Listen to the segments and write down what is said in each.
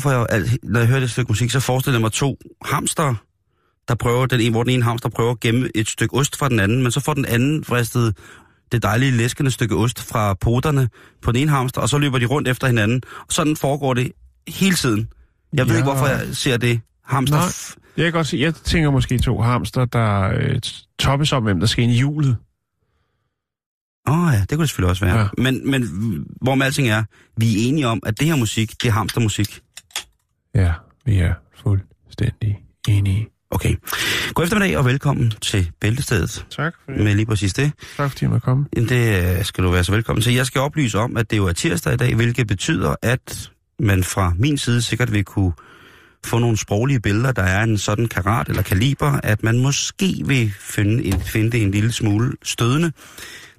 Hvorfor jeg, når jeg hører det stykke musik, så forestiller jeg mig to hamster, der prøver, den ene, hvor den ene hamster prøver at gemme et stykke ost fra den anden, men så får den anden fristet det dejlige læskende stykke ost fra poterne på den ene hamster, og så løber de rundt efter hinanden. Og sådan foregår det hele tiden. Jeg ved Ja. ikke, hvorfor jeg ser det. Hamster... Nej. Jeg kan godt se, jeg tænker måske to hamster, der øh, toppes om, hvem der skal ind i hjulet. Åh oh, ja, det kunne det selvfølgelig også være. Ja. Men, men hvor med alting er, vi er enige om, at det her musik, det er hamstermusik. Ja, vi er fuldstændig enige. Okay. God eftermiddag og velkommen til Bæltestedet Tak for det. med lige præcis det. Tak fordi jeg måtte komme. Det øh, skal du være så velkommen til. Jeg skal oplyse om, at det jo er tirsdag i dag, hvilket betyder, at man fra min side sikkert vil kunne få nogle sproglige billeder, der er en sådan karat eller kaliber, at man måske vil finde, en, finde det en lille smule stødende.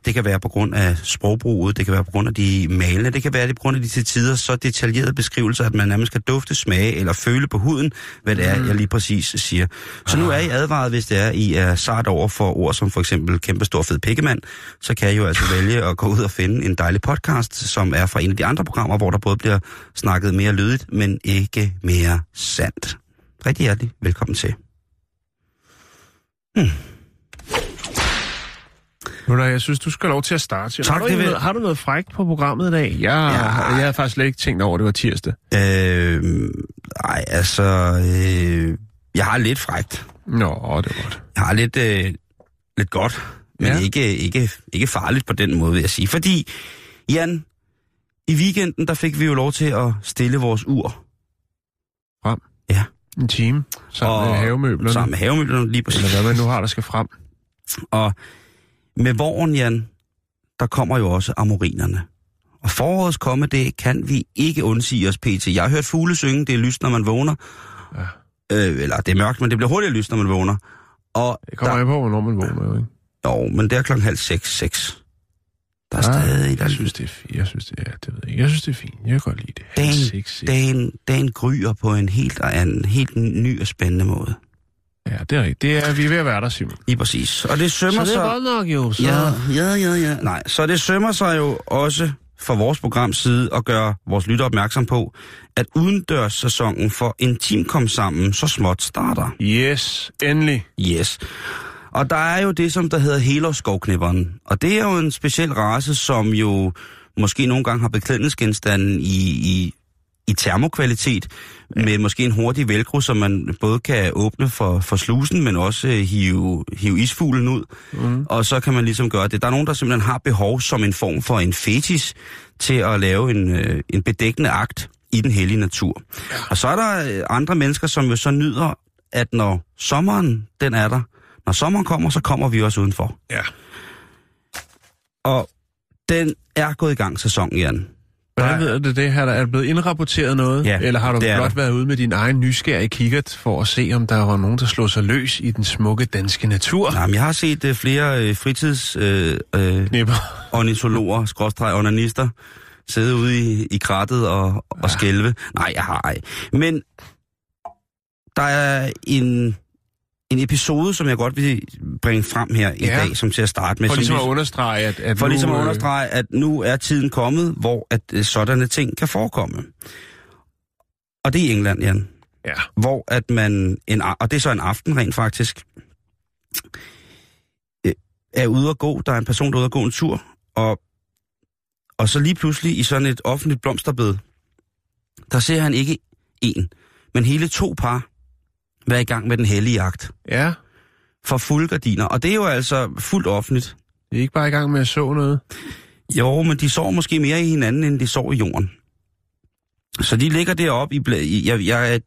Det kan være på grund af sprogbruget, det kan være på grund af de malende, det kan være det på grund af de til tider så detaljerede beskrivelser, at man nærmest kan dufte, smage eller føle på huden, hvad det er, jeg lige præcis siger. Så nu er I advaret, hvis det er, I er sart over for ord som for eksempel kæmpestor fed pikkemand, så kan I jo altså vælge at gå ud og finde en dejlig podcast, som er fra en af de andre programmer, hvor der både bliver snakket mere lydigt, men ikke mere sandt. Rigtig hjertelig velkommen til. Nu da, jeg synes, du skal lov til at starte. Tak, har, du noget, har du noget frækt på programmet i dag? Jeg, Ja. jeg havde faktisk slet ikke tænkt over, at det var tirsdag. Øh, ej, altså, øh, jeg har lidt frægt. Nå, det var godt. Jeg har lidt, øh, lidt godt, men ja. Ikke, ikke, ikke farligt på den måde, vil jeg sige. Fordi, Jan, i weekenden, der fik vi jo lov til at stille vores ur. Frem. Ja. En time sammen med havemøblerne. Sammen med havemøblerne, lige præcis. Eller hvad man nu har, der skal frem. Og med våren, Jan, der kommer jo også amorinerne. Og forårets komme, det kan vi ikke undsige os pt. Jeg har hørt fugle synge, det er lyst, når man vågner. Ja. Øh, eller det er mørkt, men det bliver hurtigt lyst, når man vågner. Og Det kommer der, an på, hvornår man vågner, jo, ikke? Jo, men det er klokken halv seks, seks. Der er Ah, stadig... Der, Jeg synes, det er fint. Jeg synes, det er, det ved jeg. Jeg synes, det er fint. Jeg kan godt lide det. dagen, Halv seks, seks. dagen, dagen gryer på en helt, anden, helt ny og spændende måde. Ja, det er rigtigt. Det er, vi er ved at være der, Simon. Lige præcis. Og det sømmer Så det er sig... godt nok jo. Så... Ja, ja, ja, ja. Nej, så det sømmer sig jo også fra vores programs side at gøre vores lytter opmærksom på, at udendørssæsonen for Intim kom sammen så småt starter. Yes, endelig. Yes. Og der er jo det, som der hedder helårsskovknipperen. Og det er jo en speciel race, som jo måske nogle gange har beklædningsgenstanden i, i, i termokvalitet, med måske en hurtig velcro, som man både kan åbne for, for slusen, men også øh, hive, hive isfuglen ud. Mm. Og så kan man ligesom gøre det. Der er nogen, der simpelthen har behov som en form for en fetis til at lave en, øh, en bedækkende akt i den hellige natur. Og så er der øh, andre mennesker, som jo så nyder, at når sommeren den er der, når sommeren kommer, så kommer vi også udenfor. Ja. Og den er gået i gang, sæsonen, Jan. Hvordan ved du det her? Er der blevet indrapporteret noget? Ja, Eller har du er blot været ude med din egen nysgerrige kikkert for at se, om der var nogen, der slog sig løs i den smukke danske natur? Nej, men jeg har set uh, flere uh, fritids uh, uh, ornitologer, skråstreg onanister, sidde ude i, i krattet og, og skælve. Nej, jeg har ej. Men der er en, en episode, som jeg godt vil bringe frem her i Ja. dag, som til at starte med. For som ligesom vi- at understrege, at, at For nu, ligesom at øh, understrege, at nu er tiden kommet, hvor at øh, sådanne ting kan forekomme. Og det er England, Jan. Ja. Hvor at man, en, og det er så en aften rent faktisk, øh, er ude at gå, der er en person, der er ude at gå en tur, og, og så lige pludselig i sådan et offentligt blomsterbed, der ser han ikke en, men hele to par være i gang med den hellige jagt Ja, for fulde gardiner. Og det er jo altså fuldt offentligt. det er ikke bare i gang med at så noget. Jo, men de sår måske mere i hinanden, end de sår i jorden. Så de ligger deroppe i... i- Jeg, jeg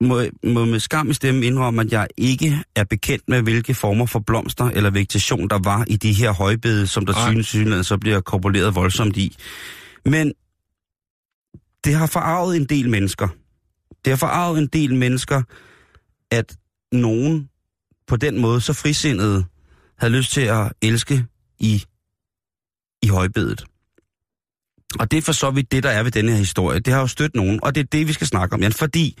må, må med skam i stemmen indrømme, at jeg ikke er bekendt med, hvilke former for blomster eller vegetation, der var i de her højbede, som der synes synligheden så bliver korporeret voldsomt i. Men det har forarvet en del mennesker. Det har forarvet en del mennesker, at nogen på den måde så frisindede havde lyst til at elske i, i højbedet. Og det er for så vidt det, der er ved denne her historie. Det har jo stødt nogen, og det er det, vi skal snakke om, Jan. Fordi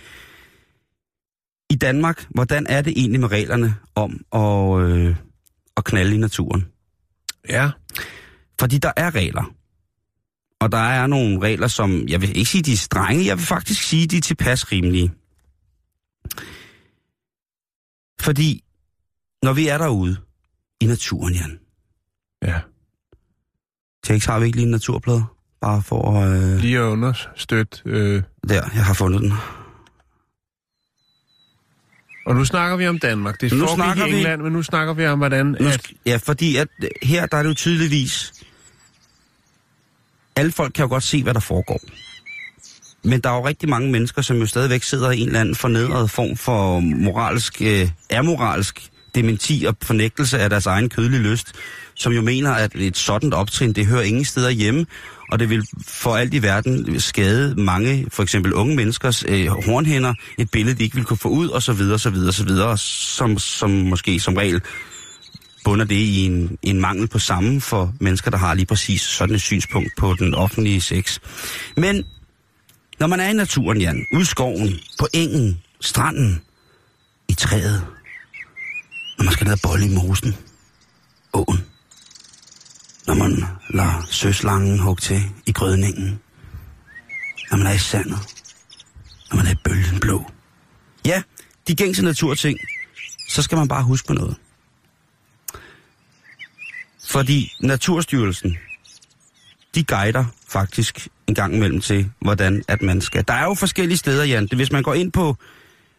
i Danmark, hvordan er det egentlig med reglerne om at, øh, at knalde i naturen? Ja. Fordi der er regler. Og der er nogle regler, som, jeg vil ikke sige, de er strenge, jeg vil faktisk sige, de er tilpas rimelige. Fordi, når vi er derude i naturen, Jan, Ja. Tex, har vi ikke lige en naturplade? Bare for at... Øh, Lige at understøtte... Øh, der, jeg har fundet den. og nu snakker vi om Danmark. Det Nu foregik snakker i vi- England, men nu snakker vi om, hvordan... Nu, At, ja, fordi at her, der er det jo tydeligvis... Alle folk kan jo godt se, hvad der foregår. Men der er jo rigtig mange mennesker, som jo stadigvæk sidder i en eller anden fornedret form for moralsk, øh, amoralsk dementi og fornægtelse af deres egen kødelige lyst, som jo mener, at et sådan optrin, det hører ingen steder hjemme, og det vil for alt i verden skade mange, for eksempel unge menneskers øh, hornhænder, et billede, de ikke vil kunne få ud, og så videre, så videre, så videre, som, som måske som regel bunder det i en, en mangel på samme for mennesker, der har lige præcis sådan et synspunkt på den offentlige sex. Men når man er i naturen, Jan, ude i skoven, på engen, stranden, i træet, når man skal ned og bolle i mosen, åen, når man lader søslangen hugge til i grødningen, når man er i sandet, når man er i bølgen blå. Ja, de gængse naturting, så skal man bare huske på noget. Fordi Naturstyrelsen, de guider faktisk en gang imellem til, hvordan at man skal. Der er jo forskellige steder, Jan. Det- Hvis man går ind på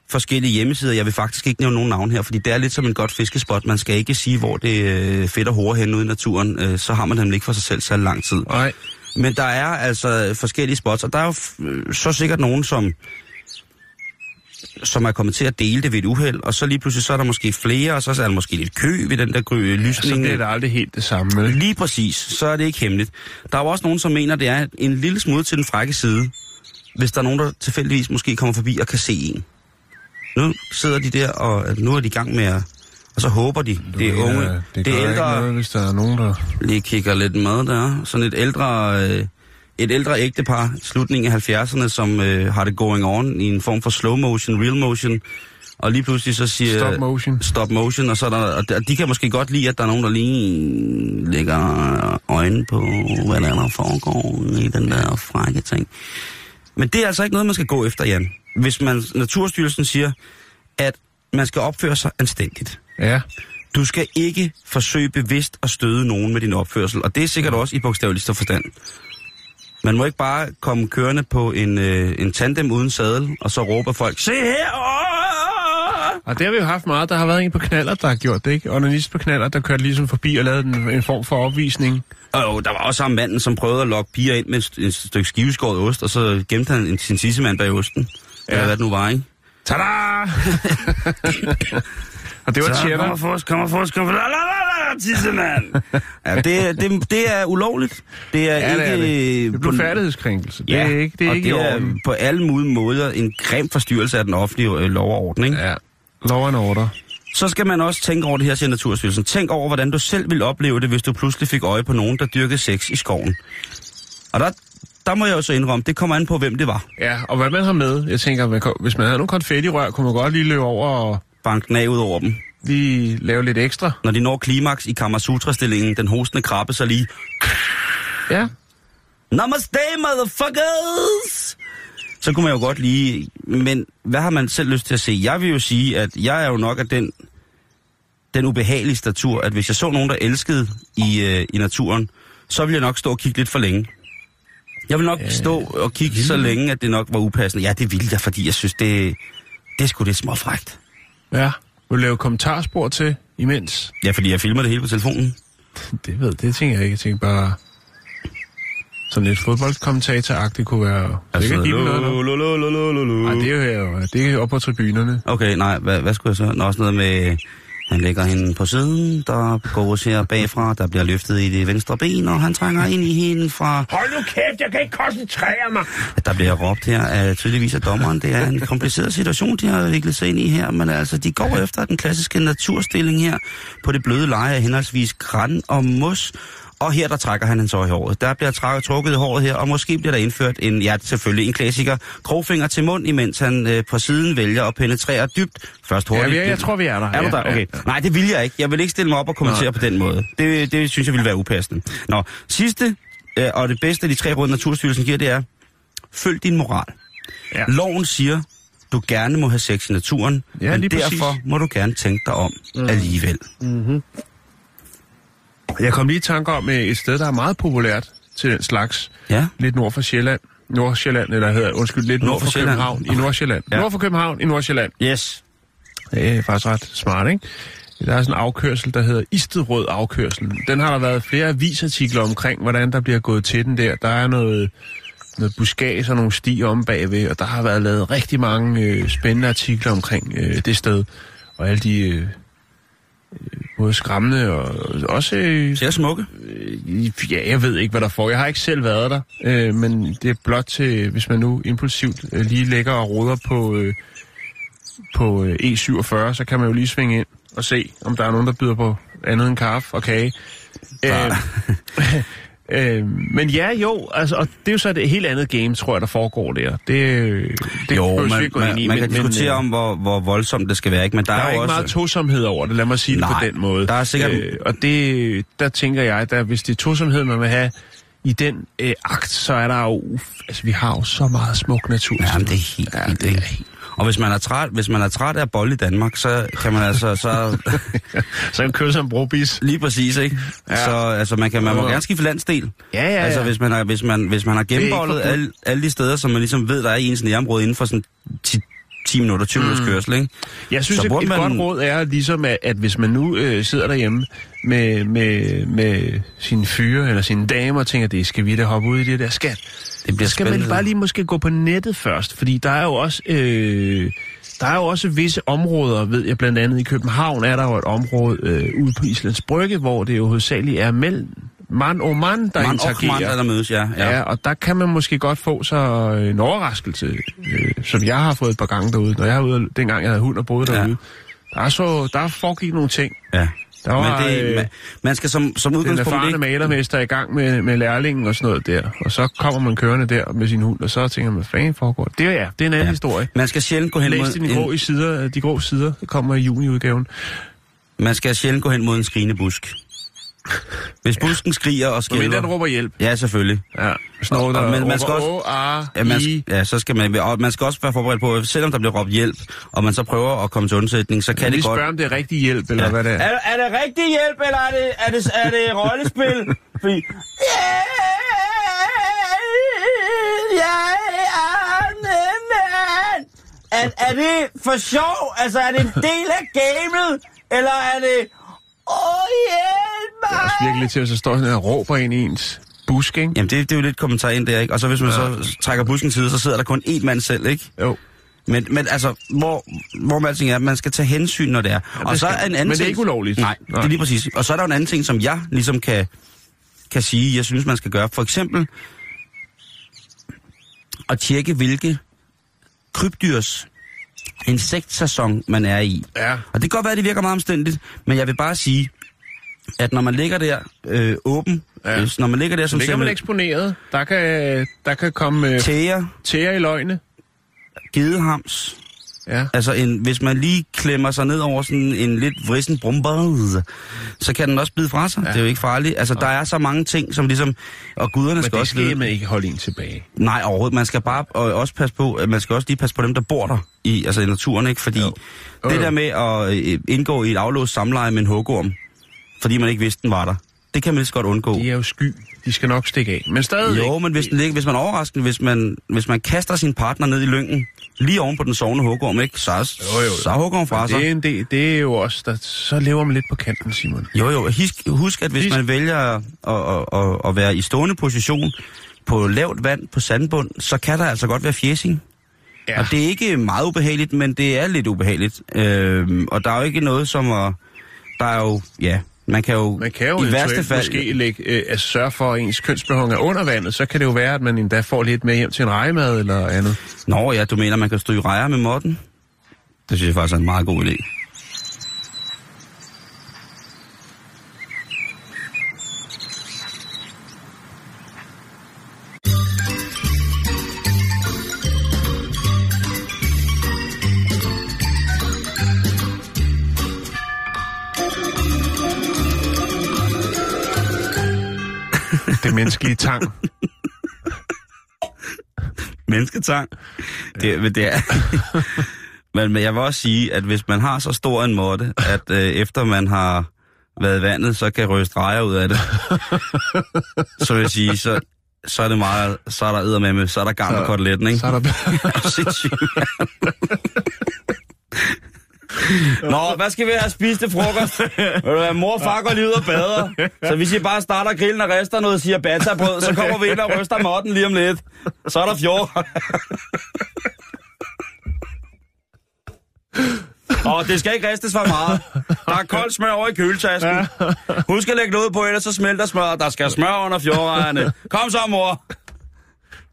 forskellige hjemmesider, jeg vil faktisk ikke nævne nogen navn her, fordi det er lidt som en godt fiskespot. Man skal ikke sige, hvor det er øh, fedt og hårde hen ude i naturen. Øh, så har man nemlig ikke for sig selv så lang tid. nej, Men der er altså forskellige spots, og der er jo øh, så sikkert nogen, som som er kommet til at dele det ved et uheld, og så lige pludselig så er der måske flere, og så er der måske lidt kø ved den der gry- så lysning. bliver det aldrig helt det samme. Lige præcis, så er det ikke hemmeligt. Der er jo også nogen, som mener, det er en lille smule til den frække side, hvis der er nogen, der tilfældigvis måske kommer forbi og kan se en. Nu sidder de der, og nu er de i gang med at... Og så håber de, Du det er unge, det, det er ikke ældre, noget, hvis der er nogen, der... lige kigger lidt med der. Sådan et ældre, øh, et ældre ægtepar, slutningen af 70'erne, som øh, har det going on i en form for slow motion, real motion. Og lige pludselig så siger... Stop motion. Stop motion, og så er der, og de- kan måske godt lide, at der er nogen, der lige lægger øjnene på, hvad der, er, der foregår i den der frække ting. Men det er altså ikke noget, man skal gå efter, Jan. Hvis man, Naturstyrelsen siger, at man skal opføre sig anstændigt. Ja, Du skal ikke forsøge bevidst at støde nogen med din opførsel, og det er sikkert også i bogstaveligste forstand. Man må ikke bare komme kørende på en, øh, en tandem uden sadel, og så råber folk, se her! Og det har vi jo haft meget. Der har været en på knaller, der har gjort det, ikke? Onanist på knaller, der kørte ligesom forbi og lavede en, en form for opvisning. Og jo, der var også ham manden, som prøvede at lokke piger ind med et et stykke skiveskåret ost, og så gemte han en- sin tissemand bag osten. Ja. Eller hvad det nu var, ikke? Tada! og det var Så cheddar. kommer for, kommer for, kommer for, la, la, la, la, tissemand! ja, det, det, det er ulovligt. Det er Ja, ikke... det er det. Det på- blev færdighedskrænkelse. Det Ja, er ikke, det er og ikke det er orden. på alle mulige måder en grim forstyrrelse af den offentlige øh, lov og orden, ikke? Ja. Lov and order. Så skal man også tænke over det her, siger Naturstyrelsen. Tænk over, hvordan du selv ville opleve det, hvis du pludselig fik øje på nogen, der dyrkede sex i skoven. Og der, der må jeg jo så indrømme, det kommer an på, hvem det var. Ja, og hvad man har med. Jeg tænker, man hvis man havde nogle konfettirør, kunne man godt lige løbe over og Banken af ud over dem. lige lave lidt ekstra. Når de når klimaks i Kamasutra-stillingen, den hostende krabbe så lige... Ja. Namaste, motherfuckers! Så kunne man jo godt lige... Men hvad har man selv lyst til at se? Jeg vil jo sige, at jeg er jo nok af den, den ubehagelige statur, at hvis jeg så nogen, der elskede i, øh, i naturen, så ville jeg nok stå og kigge lidt for længe. Jeg vil nok øh, stå og kigge så længe, at det nok var upassende. Ja, det ville jeg, fordi jeg synes, det, det er sgu lidt småfrægt. Ja. Vil du lave kommentarspor til imens? Ja, fordi jeg filmer det hele på telefonen. Det ved det tænker jeg ikke. Jeg tænker bare... sådan lidt fodboldkommentator-agtigt kunne være... Altså, det kan give dem noget, lo, lo, lo, lo, lo, lo. Nej, det er jo det er jo op på tribunerne. Okay, nej, hvad, hvad skulle jeg så? Nå, også noget med, han lægger hende på siden, der går her bagfra, der bliver løftet i det venstre ben, og han trænger ind i hende fra... Hold nu kæft, jeg kan ikke koncentrere mig! Der bliver råbt her af tydeligvis af dommeren. Det er en kompliceret situation, de har viklet sig ind i her, men altså, de går efter den klassiske naturstilling her på det bløde leje af henholdsvis græn og mos, og her der trækker han en så i håret. Der bliver trækket, trukket i håret her, og måske bliver der indført en, ja selvfølgelig en klassiker, krogfinger til mund, imens han øh, på siden vælger at penetrere dybt. Først Ja, hurtigt. jeg, jeg tror, vi er der. Er du ja, der? Okay. Ja, Nej, det vil jeg ikke. Jeg vil ikke stille mig op og kommentere Nej. på den måde. Det, det synes jeg ville være upassende. Nå, sidste øh, og det bedste af de tre råd, Naturstyrelsen giver, det er, følg din moral. Ja. Loven siger, du gerne må have sex i naturen, Ja, men derfor præcis. må du gerne tænke dig om mm. alligevel. Jeg kom lige i tanke om øh, et sted, der er meget populært til den slags. Ja, Lidt nord for Sjælland. Nordsjælland, eller hedder, undskyld, lidt nord, Nord for Sjælland. København i Nordsjælland. Ja. Ja. Nord for København i Nordsjælland. yes. Det er faktisk ret smart, ikke? Der er sådan en afkørsel, der hedder Istedrød afkørsel. Den har der været flere avisartikler omkring, hvordan der bliver gået til den der. Der er noget, noget buskage og nogle stier om bagved, og der har været lavet rigtig mange øh, spændende artikler omkring øh, det sted. Og alle de øh, øh, både skræmmende og også... Øh, Ser smukke. Øh, Ja, jeg ved ikke, hvad der får. Jeg har ikke selv været der, øh, men det er blot til, hvis man nu impulsivt øh, lige lægger og roder på, øh, på øh, E47, så kan man jo lige svinge ind og se, om der er nogen, der byder på andet end kaffe og kage. Øh, øh, men ja, jo, altså, og det er jo så et helt andet game, tror jeg, der foregår der. Det, øh, det jo, man, gå ind man, i, man kan men, diskutere men, om, hvor, hvor voldsomt det skal være, ikke? men der, der er jo ikke også... meget tosomhed over det, lad mig sige Nej, det på den måde. der er sikkert- Øh, og det, der tænker jeg, at hvis det er tosomhed, man vil have i den øh, akt, så er der jo... Altså, vi har jo så meget smuk natur. Ja, men det er helt Ja, det er helt- Og hvis man er træt, hvis man er træt af bold i Danmark, så kan man altså så Så kan sig en brobis. lige præcis, ikke? Ja. Så altså man kan man må gerne skifte landsdel. Ja, ja, ja. Altså hvis man har hvis man hvis man har gennembollet alle, alle de steder, som man ligesom ved der er i ens nærområde inden for sådan 10, 10 minutter, 20 mm. minutters kørsel, ikke? Jeg synes, Så et, et man- godt råd er ligesom, at, at hvis man nu øh, sidder derhjemme med, med, med sine fyre eller sine damer og tænker, det skal vi da hoppe ud i det der skat. Det bliver Så skal man spændende. bare lige måske gå på nettet først, fordi der er jo også... Øh, der er jo også visse områder, ved jeg blandt andet i København, er der jo et område øh, ude på Islands Brygge, hvor det jo hovedsageligt er mellem man og man, der Man og interagerer. man, der, der mødes, ja. Ja. ja. og der kan man måske godt få så en overraskelse, øh, som jeg har fået et par gange derude, når jeg er ude, dengang jeg havde hund og boede Ja. derude. Der, er så, der foregik nogle ting. ja. Der var, Men det, øh, man, man skal som, som Den udgangspunkt erfarne ikke... malermester er i gang med, med lærlingen og sådan noget der. Og så kommer man kørende der med sin hund, og så tænker man, hvad fanden foregår? Det er ja, det er en anden ja. historie. Man skal sjældent gå hen Læs mod de grå, i sider, de grå sider, det kommer i juniudgaven. man skal sjældent gå hen mod en skrigende busk. Hvis busken skriger og Men skælver... den råber hjælp. Ja, selvfølgelig. Ja, Og- der og men man råber, skal også- Åh, ah, Ja, man, ja, så skal man, og man skal også være forberedt på, at selvom der bliver råbt hjælp, og man så prøver at komme til undsætning, så kan det godt... spørge, om det er rigtig hjælp, eller ja. hvad det er. Er, er det rigtig hjælp, eller er det, er det, er det rollespil? Fordi... Er, er det for sjov? Altså, er det en del af gamet? Eller er det... Åh, hjælp Det er mig! også virkelig til, at så står sådan og råber ind i ens busk, ikke? Jamen, det, det er jo lidt kommentar ind der, ikke? Og så hvis man ja. så trækker busken til, så sidder der kun én mand selv, ikke? Jo. Men, men altså, hvor, hvor man alting er, man skal tage hensyn, når det er. Ja, og så er en anden Men det er ikke ulovligt. Nej, det Nej. er lige præcis. Og så er der en anden ting, som jeg ligesom kan, kan sige, jeg synes, man skal gøre. For eksempel at tjekke, hvilke krybdyrs insektsæson man er i. Ja. Og det kan godt være, at det virker meget omstændigt, men jeg vil bare sige, at når man ligger der øh, åben, Ja. ja. når man ligger der Så som ligger man eksponeret. Der kan, der kan komme øh, tæger, tæer i løgne. gedehams, Ja. Altså, en, hvis man lige klemmer sig ned over sådan en lidt vrissen brumper, så kan den også bide fra sig. Ja. Det er jo ikke farligt. Altså, der er så mange ting, som ligesom... Og guderne Men skal det også skal vide... man ikke holde en tilbage. Nej, overhovedet. Man skal bare og også passe på, man skal også lige passe på dem, der bor der i, altså i naturen, ikke? Fordi Jo. jo. Det der med at øh, indgå i et aflåst samleje med en hugorm, fordi man ikke vidste, den var der, det kan man lige så godt undgå. De er jo sky. De skal nok stikke af. Men stadig Jo, men hvis, den ligger, hvis man er overraskende, hvis man, hvis man kaster sin partner ned i lyngen, lige oven på den sovende hugorm, ikke? Så, Jo, jo. så er hugorm fra sig. det er, en del, det er jo også, der, så lever man lidt på kanten, Simon. Jo, jo. Husk, husk at hvis Husk- man vælger at, at, at, at være i stående position, på lavt vand, på sandbund, så kan der altså godt være fjesing. Ja. Og det er ikke meget ubehageligt, men det er lidt ubehageligt. Øh, og der er jo ikke noget som at... Der er jo, ja, man kan jo, Man kan jo i værste fald... måske lægge, øh, altså sørge for, at ens kønsbehov er under vandet. Så kan det jo være, at man endda får lidt med hjem til en rejemad eller andet. Nå ja, du mener, man kan stryge rejer med måtten? Det synes jeg faktisk er en meget god idé. Det menneskelige tang. Mennesketang. Det, men det er... men, men jeg vil også sige, at hvis man har så stor en måtte, at øh, efter man har været i vandet, så kan ryste rejer ud af det. så vil jeg sige, så, så er det meget, så er der eddermame, så er der Så- koteletten, ikke? Så er der... Nå, hvad skal vi have spist til frokost? Ved du hvad, mor far går lige ud og bader. Så hvis I bare starter grillen og rester noget ciabatta-brød, så kommer vi ind og ryster måtten lige om lidt. Så er der fjord. Og det skal ikke ristes for meget. Der er koldt smør over i køletasken. Husk at lægge noget på, ellers så smelter smør. Der skal smør under fjordrejerne. Kom så, mor.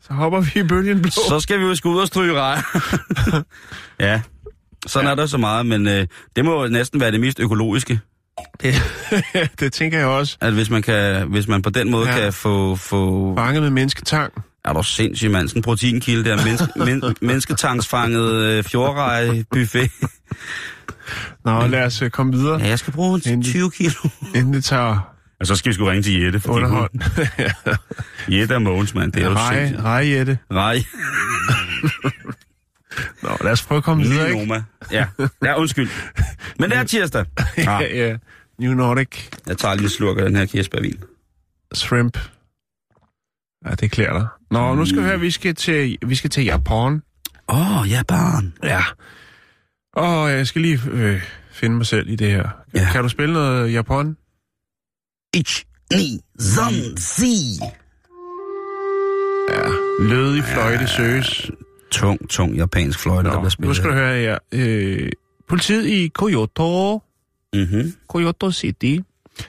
Så hopper vi i bølgen blå. Så skal vi jo ud og stryge rejer. ja, sådan ja. er der så meget, men øh, det må jo næsten være det mest økologiske. Det, det tænker jeg også. At hvis man, kan, hvis man på den måde Ja. kan få... få Fanget med mennesketang. er du sindssyg, mand. Sådan en proteinkilde der. Menneske, men, mennesketangsfanget øh, fjordrej buffet. Nå, lad os øh, komme videre, Ja, jeg skal bruge Endelig. 20 kilo. inden det tager Og så skal vi sgu ringe til Jette. fordi underhold. hun- Jette og Mogens, mand. Det er jo Rej, sindssygt. rej, Jette. Rej. Nå, lad os prøve at komme videre, ikke? Noma. Ja. ja, undskyld. Men det er tirsdag. Ja, Ah, ja. New Nordic jeg tager lige en slurk af den her kirsebærvin. Shrimp. Ja, det klæder dig. Nå, nu skal vi høre, vi skal til, vi skal til Japan. Åh, oh, ja, barn. Ja. Og jeg skal lige øh, finde mig selv i det her. Ja. Ja. Kan du spille noget Japan? Ich, ni, zan, si. Ja. Lødig fløjte søges. Tung, tung japansk fløjte, der Nå, bliver spillet. nu skal du høre her. Øh, politiet i Kyoto, Mm-hmm. Kyoto City,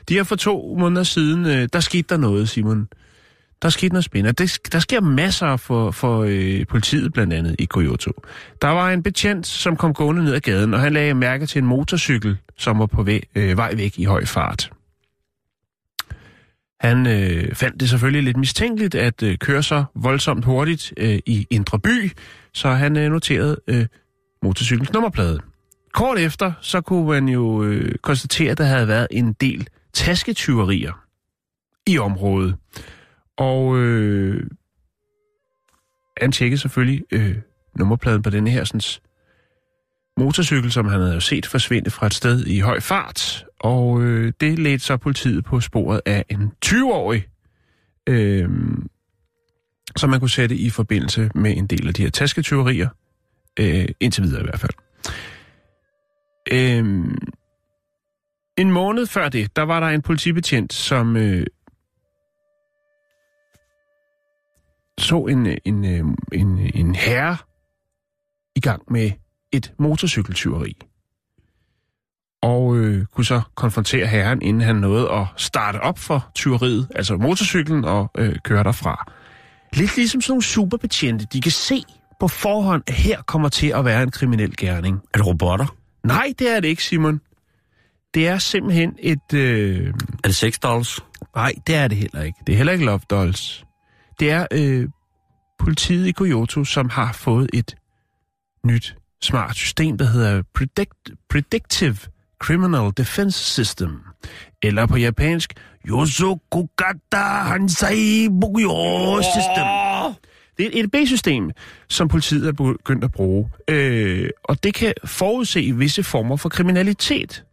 de har for to måneder siden, øh, der skete der noget, Simon. Der skete noget spændende. Det, der sker masser for, for øh, politiet, blandt andet i Kyoto. Der var en betjent, som kom gående ned ad gaden, og han lagde mærke til en motorcykel, som var på vej, øh, vej væk i høj fart. Han øh, fandt det selvfølgelig lidt mistænkeligt at øh, køre så voldsomt hurtigt øh, i Indre By, så han øh, noterede øh, motorcyklens nummerplade. Kort efter, så kunne man jo øh, konstatere, at der havde været en del tasketyverier i området. Og øh, han tjekkede selvfølgelig øh, nummerpladen på denne her sådan, motorcykel, som han havde jo set forsvinde fra et sted i høj fart. Og øh, det ledte så politiet på sporet af en 20-årig, øh, som man kunne sætte i forbindelse med en del af de her tasketyverier. Øh, indtil videre i hvert fald. Øh, en måned før det, der var der en politibetjent, som øh, så en, en, øh, en, en herre i gang med et motorcykeltyveri. Og øh, kunne så konfrontere herren, inden han nåede at starte op for tyveriet, altså motorcyklen, og øh, køre derfra. Lidt ligesom sådan nogle superbetjente, de kan se på forhånd, at her kommer til at være en kriminel gerning. Er det robotter? Nej, det er det ikke, Simon. Det er simpelthen et... Øh... Er det sex dolls? Nej, det er det heller ikke. Det er heller ikke Love Dolls. Det er øh, politiet i Kyoto, som har fået et nyt smart system, der hedder Predict Predictive Criminal Defense System. Eller på japansk, Yosokugata Hansai Bugyo System. Det er et EDB-system, som politiet er begyndt at bruge, øh, og det kan forudse visse former for kriminalitet.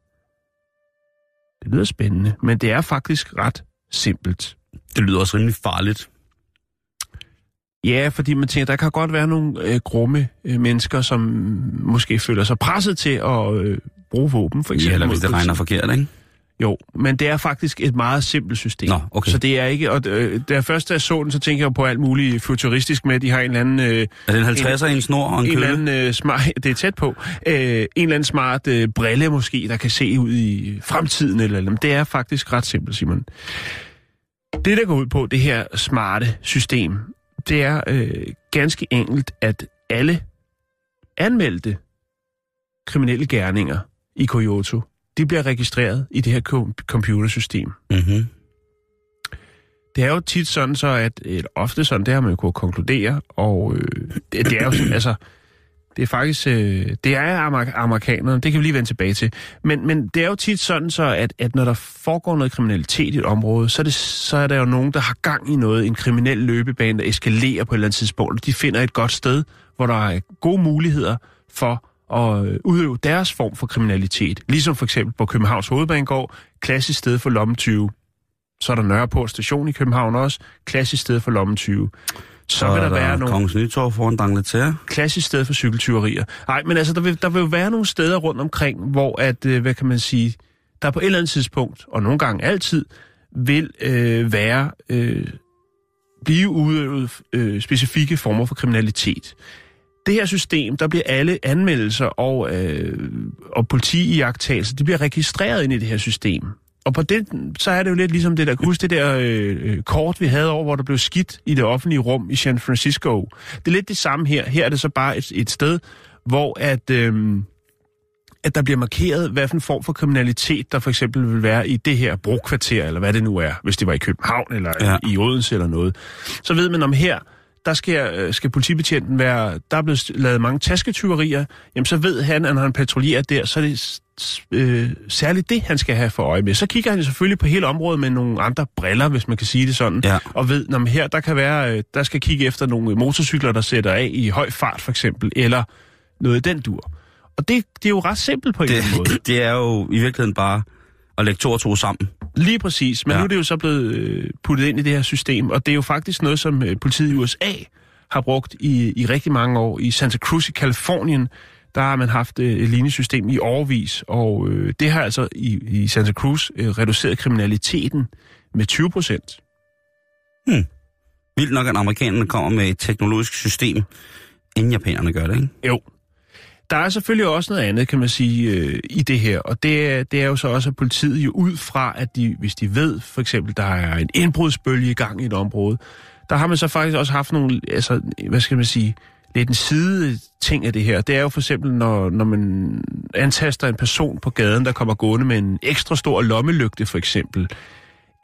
Det lyder spændende, men det er faktisk ret simpelt. Det lyder også rimelig farligt. Ja, fordi man tænker, der kan godt være nogle øh, grumme øh, mennesker, som måske føler sig presset til at øh, bruge våben, for Ja, eksempel. eller hvis det regner forkert, ikke? Jo, men det er faktisk et meget simpelt system. Nå, okay. Så det er ikke... Og, øh, da jeg først så den, så tænker jeg på alt muligt futuristisk med, at de har en eller anden... Øh, Er det en 50'er i en snor og en, en eller kølle? anden øh, smart, det er tæt på, øh, en eller anden smart øh, brille måske, der kan se ud i fremtiden eller eller andet. Det er faktisk ret simpelt, Simon. Det, der går ud på, det her smarte system, det er øh, ganske enkelt, at alle anmeldte kriminelle gerninger i Kyoto, de bliver registreret i det her kom- computersystem. Mm-hmm. Det er jo tit sådan så, at eller ofte sådan, det har man jo kunnet konkludere, og øh, det, det er jo sådan, altså, det er faktisk, øh, det er amer- amerikanerne, det kan vi lige vende tilbage til, men, men det er jo tit sådan så, at, at når der foregår noget kriminalitet i et område, så er, det, så er der jo nogen, der har gang i noget, en kriminel løbebane, der eskalerer på et eller andet tidspunkt, og de finder et godt sted, hvor der er gode muligheder for at øh, udøve deres form for kriminalitet. Ligesom for eksempel på Københavns Hovedbanegård, klassisk sted for lommetyve. Så er der Nørreport station i København også, klassisk sted for lommetyve. Så, vil der, være nogle Kongens Nytorv foran Dangleterre. klassisk sted for cykeltyverier. Nej, men altså, der vil, der vil jo være nogle steder rundt omkring, hvor at, øh, hvad kan man sige, der på et eller andet tidspunkt, og nogle gange altid, vil øh, være, øh, blive udøvet øh, specifikke former for kriminalitet. Det her system, der bliver alle anmeldelser og, øh, og politiiagtagelser, det bliver registreret ind i det her system. Og på det, så er det jo lidt ligesom det der, husk det der øh, øh, kort, vi havde over, hvor der blev skidt i det offentlige rum i San Francisco. Det er lidt det samme her. Her er det så bare et, et sted, hvor at, øh, at der bliver markeret, hvad for en form for kriminalitet, der for eksempel vil være i det her brokvarter, eller hvad det nu er, hvis det var i København eller ja. i Odense eller noget. Så ved man om her, der skal, øh, skal politibetjenten være, der er blevet lavet mange tasketyverier, jamen så ved han, at når han patruljerer der, så er det øh, særligt det, han skal have for øje med. Så kigger han selvfølgelig på hele området med nogle andre briller, hvis man kan sige det sådan, Ja. og ved, når her, der kan være, øh, der skal kigge efter nogle motorcykler, der sætter af i høj fart for eksempel, eller noget i den dur. Og det, det er jo ret simpelt på en eller anden måde. Det, det er jo i virkeligheden bare at lægge to og to sammen. Lige præcis, men Ja. nu er det jo så blevet øh, puttet ind i det her system, og det er jo faktisk noget, som øh, politiet i USA har brugt i, i rigtig mange år. I Santa Cruz i Kalifornien, der har man haft øh, et lignende system i årvis, og øh, det har altså i, i Santa Cruz øh, reduceret kriminaliteten med 20 procent. Vildt nok, at amerikanerne kommer med et teknologisk system, inden japanerne gør det, ikke? Jo. Der er selvfølgelig også noget andet, kan man sige, øh, i det her, og det det er jo så også, at politiet jo ud fra, at de, hvis de ved, for eksempel, der er en indbrudsbølge i gang i et område, der har man så faktisk også haft nogle, altså, hvad skal man sige, lidt en side ting af det her. Det er jo for eksempel, når, når man antaster en person på gaden, der kommer gående med en ekstra stor lommelygte, for eksempel,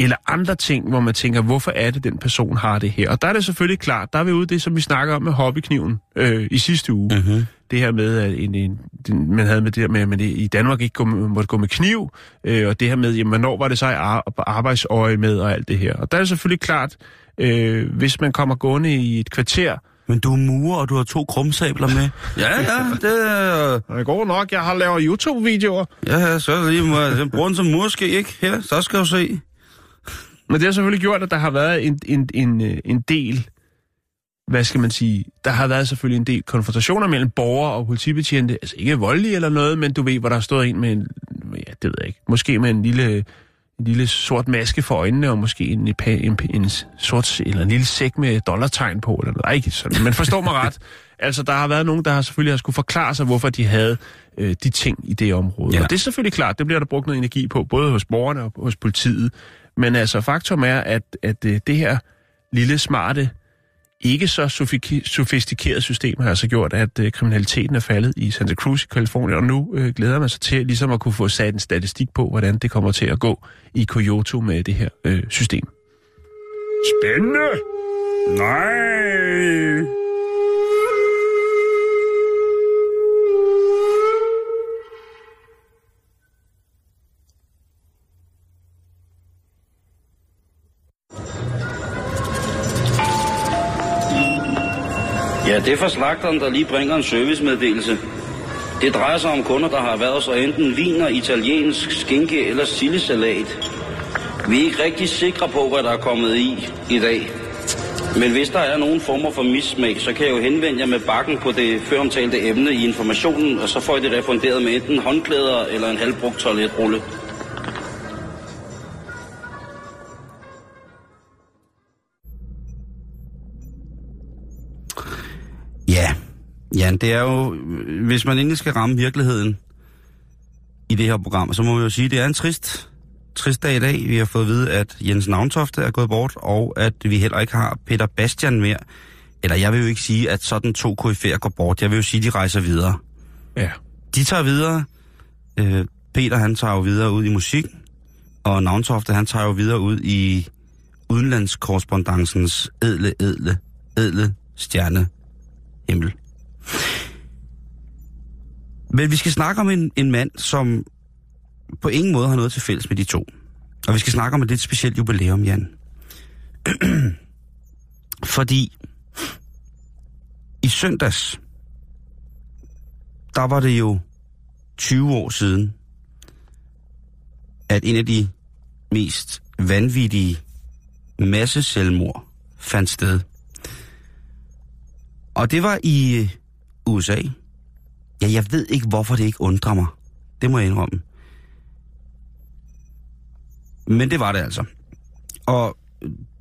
eller andre ting, hvor man tænker, hvorfor er det, den person har det her? Og der er det selvfølgelig klart, der er vi ude det, som vi snakker om med hobbykniven øh, i sidste uge. Mm-hmm. Det her med, at en, en, den, man havde med det her med, at man i Danmark ikke gå, med- måtte gå med kniv, øh, og det her med, jamen, hvornår var det så i ar- arbejdsøje med, og alt det her. Og der er det selvfølgelig klart, øh, hvis man kommer gående i et kvarter, Men du er murer, og du har to krumsabler med. ja, ja, det er... det går nok, jeg har lavet YouTube-videoer, Ja, så er det lige måde. Den bruger den som murske, ikke? Her, så skal du se. Men det har selvfølgelig gjort, at der har været en, en, en, øh, en del, hvad skal man sige, der har været selvfølgelig en del konfrontationer mellem borgere og politibetjente, altså ikke voldelige eller noget, men du ved, hvor der har stået en med en, ja, det ved jeg ikke, måske med en lille, en lille sort maske for øjnene, og måske en, en, en, sort, eller en lille sæk med dollartegn på, eller noget, ikke sådan, men forstår mig ret. Altså, der har været nogen, der har selvfølgelig har skulle forklare sig, hvorfor de havde øh, de ting i det område. Ja. Og det er selvfølgelig klart, det bliver der brugt noget energi på, både hos borgerne og hos politiet. Men altså, faktum er, at, at øh, det her lille, smarte, ikke så sofistikeret system har altså gjort, at øh, kriminaliteten er faldet i Santa Cruz i Kalifornien, og nu øh, glæder man sig til ligesom at kunne få sat en statistik på, hvordan det kommer til at gå i Kyoto med det her øh, system. Spændende! Nej. Ja, det er fra slagteren, der lige bringer en servicemeddelelse. Det drejer sig om kunder, der har været så enten viner, italiensk, skinke eller sillesalat. Vi er ikke rigtig sikre på, hvad der er kommet i i dag. Men hvis der er nogen former for mismag, så kan jeg jo henvende jer med bakken på det føromtalte emne i informationen, og så får I det refunderet med enten håndklæder eller en halvbrugt toiletrulle. Jan, det er jo, hvis man endelig skal ramme virkeligheden i det her program, så må vi jo sige, at det er en trist, trist dag i dag. Vi har fået at vide, at Jens Navntofte er gået bort, og at vi heller ikke har Peter Bastian mere. Eller jeg vil jo ikke sige, at sådan to KF'er går bort. Jeg vil jo sige, at de rejser videre. Ja. De tager videre. Øh, Peter, han tager jo videre ud i musik, og Navntofte, han tager jo videre ud i udenlandskorrespondancens edle, edle, edle stjerne himmel. Men vi skal snakke om en, en mand, som på ingen måde har noget til fælles med de to. Og vi skal snakke om et lidt specielt jubilæum, Jan. Fordi i søndags, der var det jo 20 år siden, at en af de mest vanvittige masseselvmord fandt sted. Og det var i øh, USA. Ja, jeg ved ikke, hvorfor det ikke undrer mig. Det må jeg indrømme. Men det var det altså. Og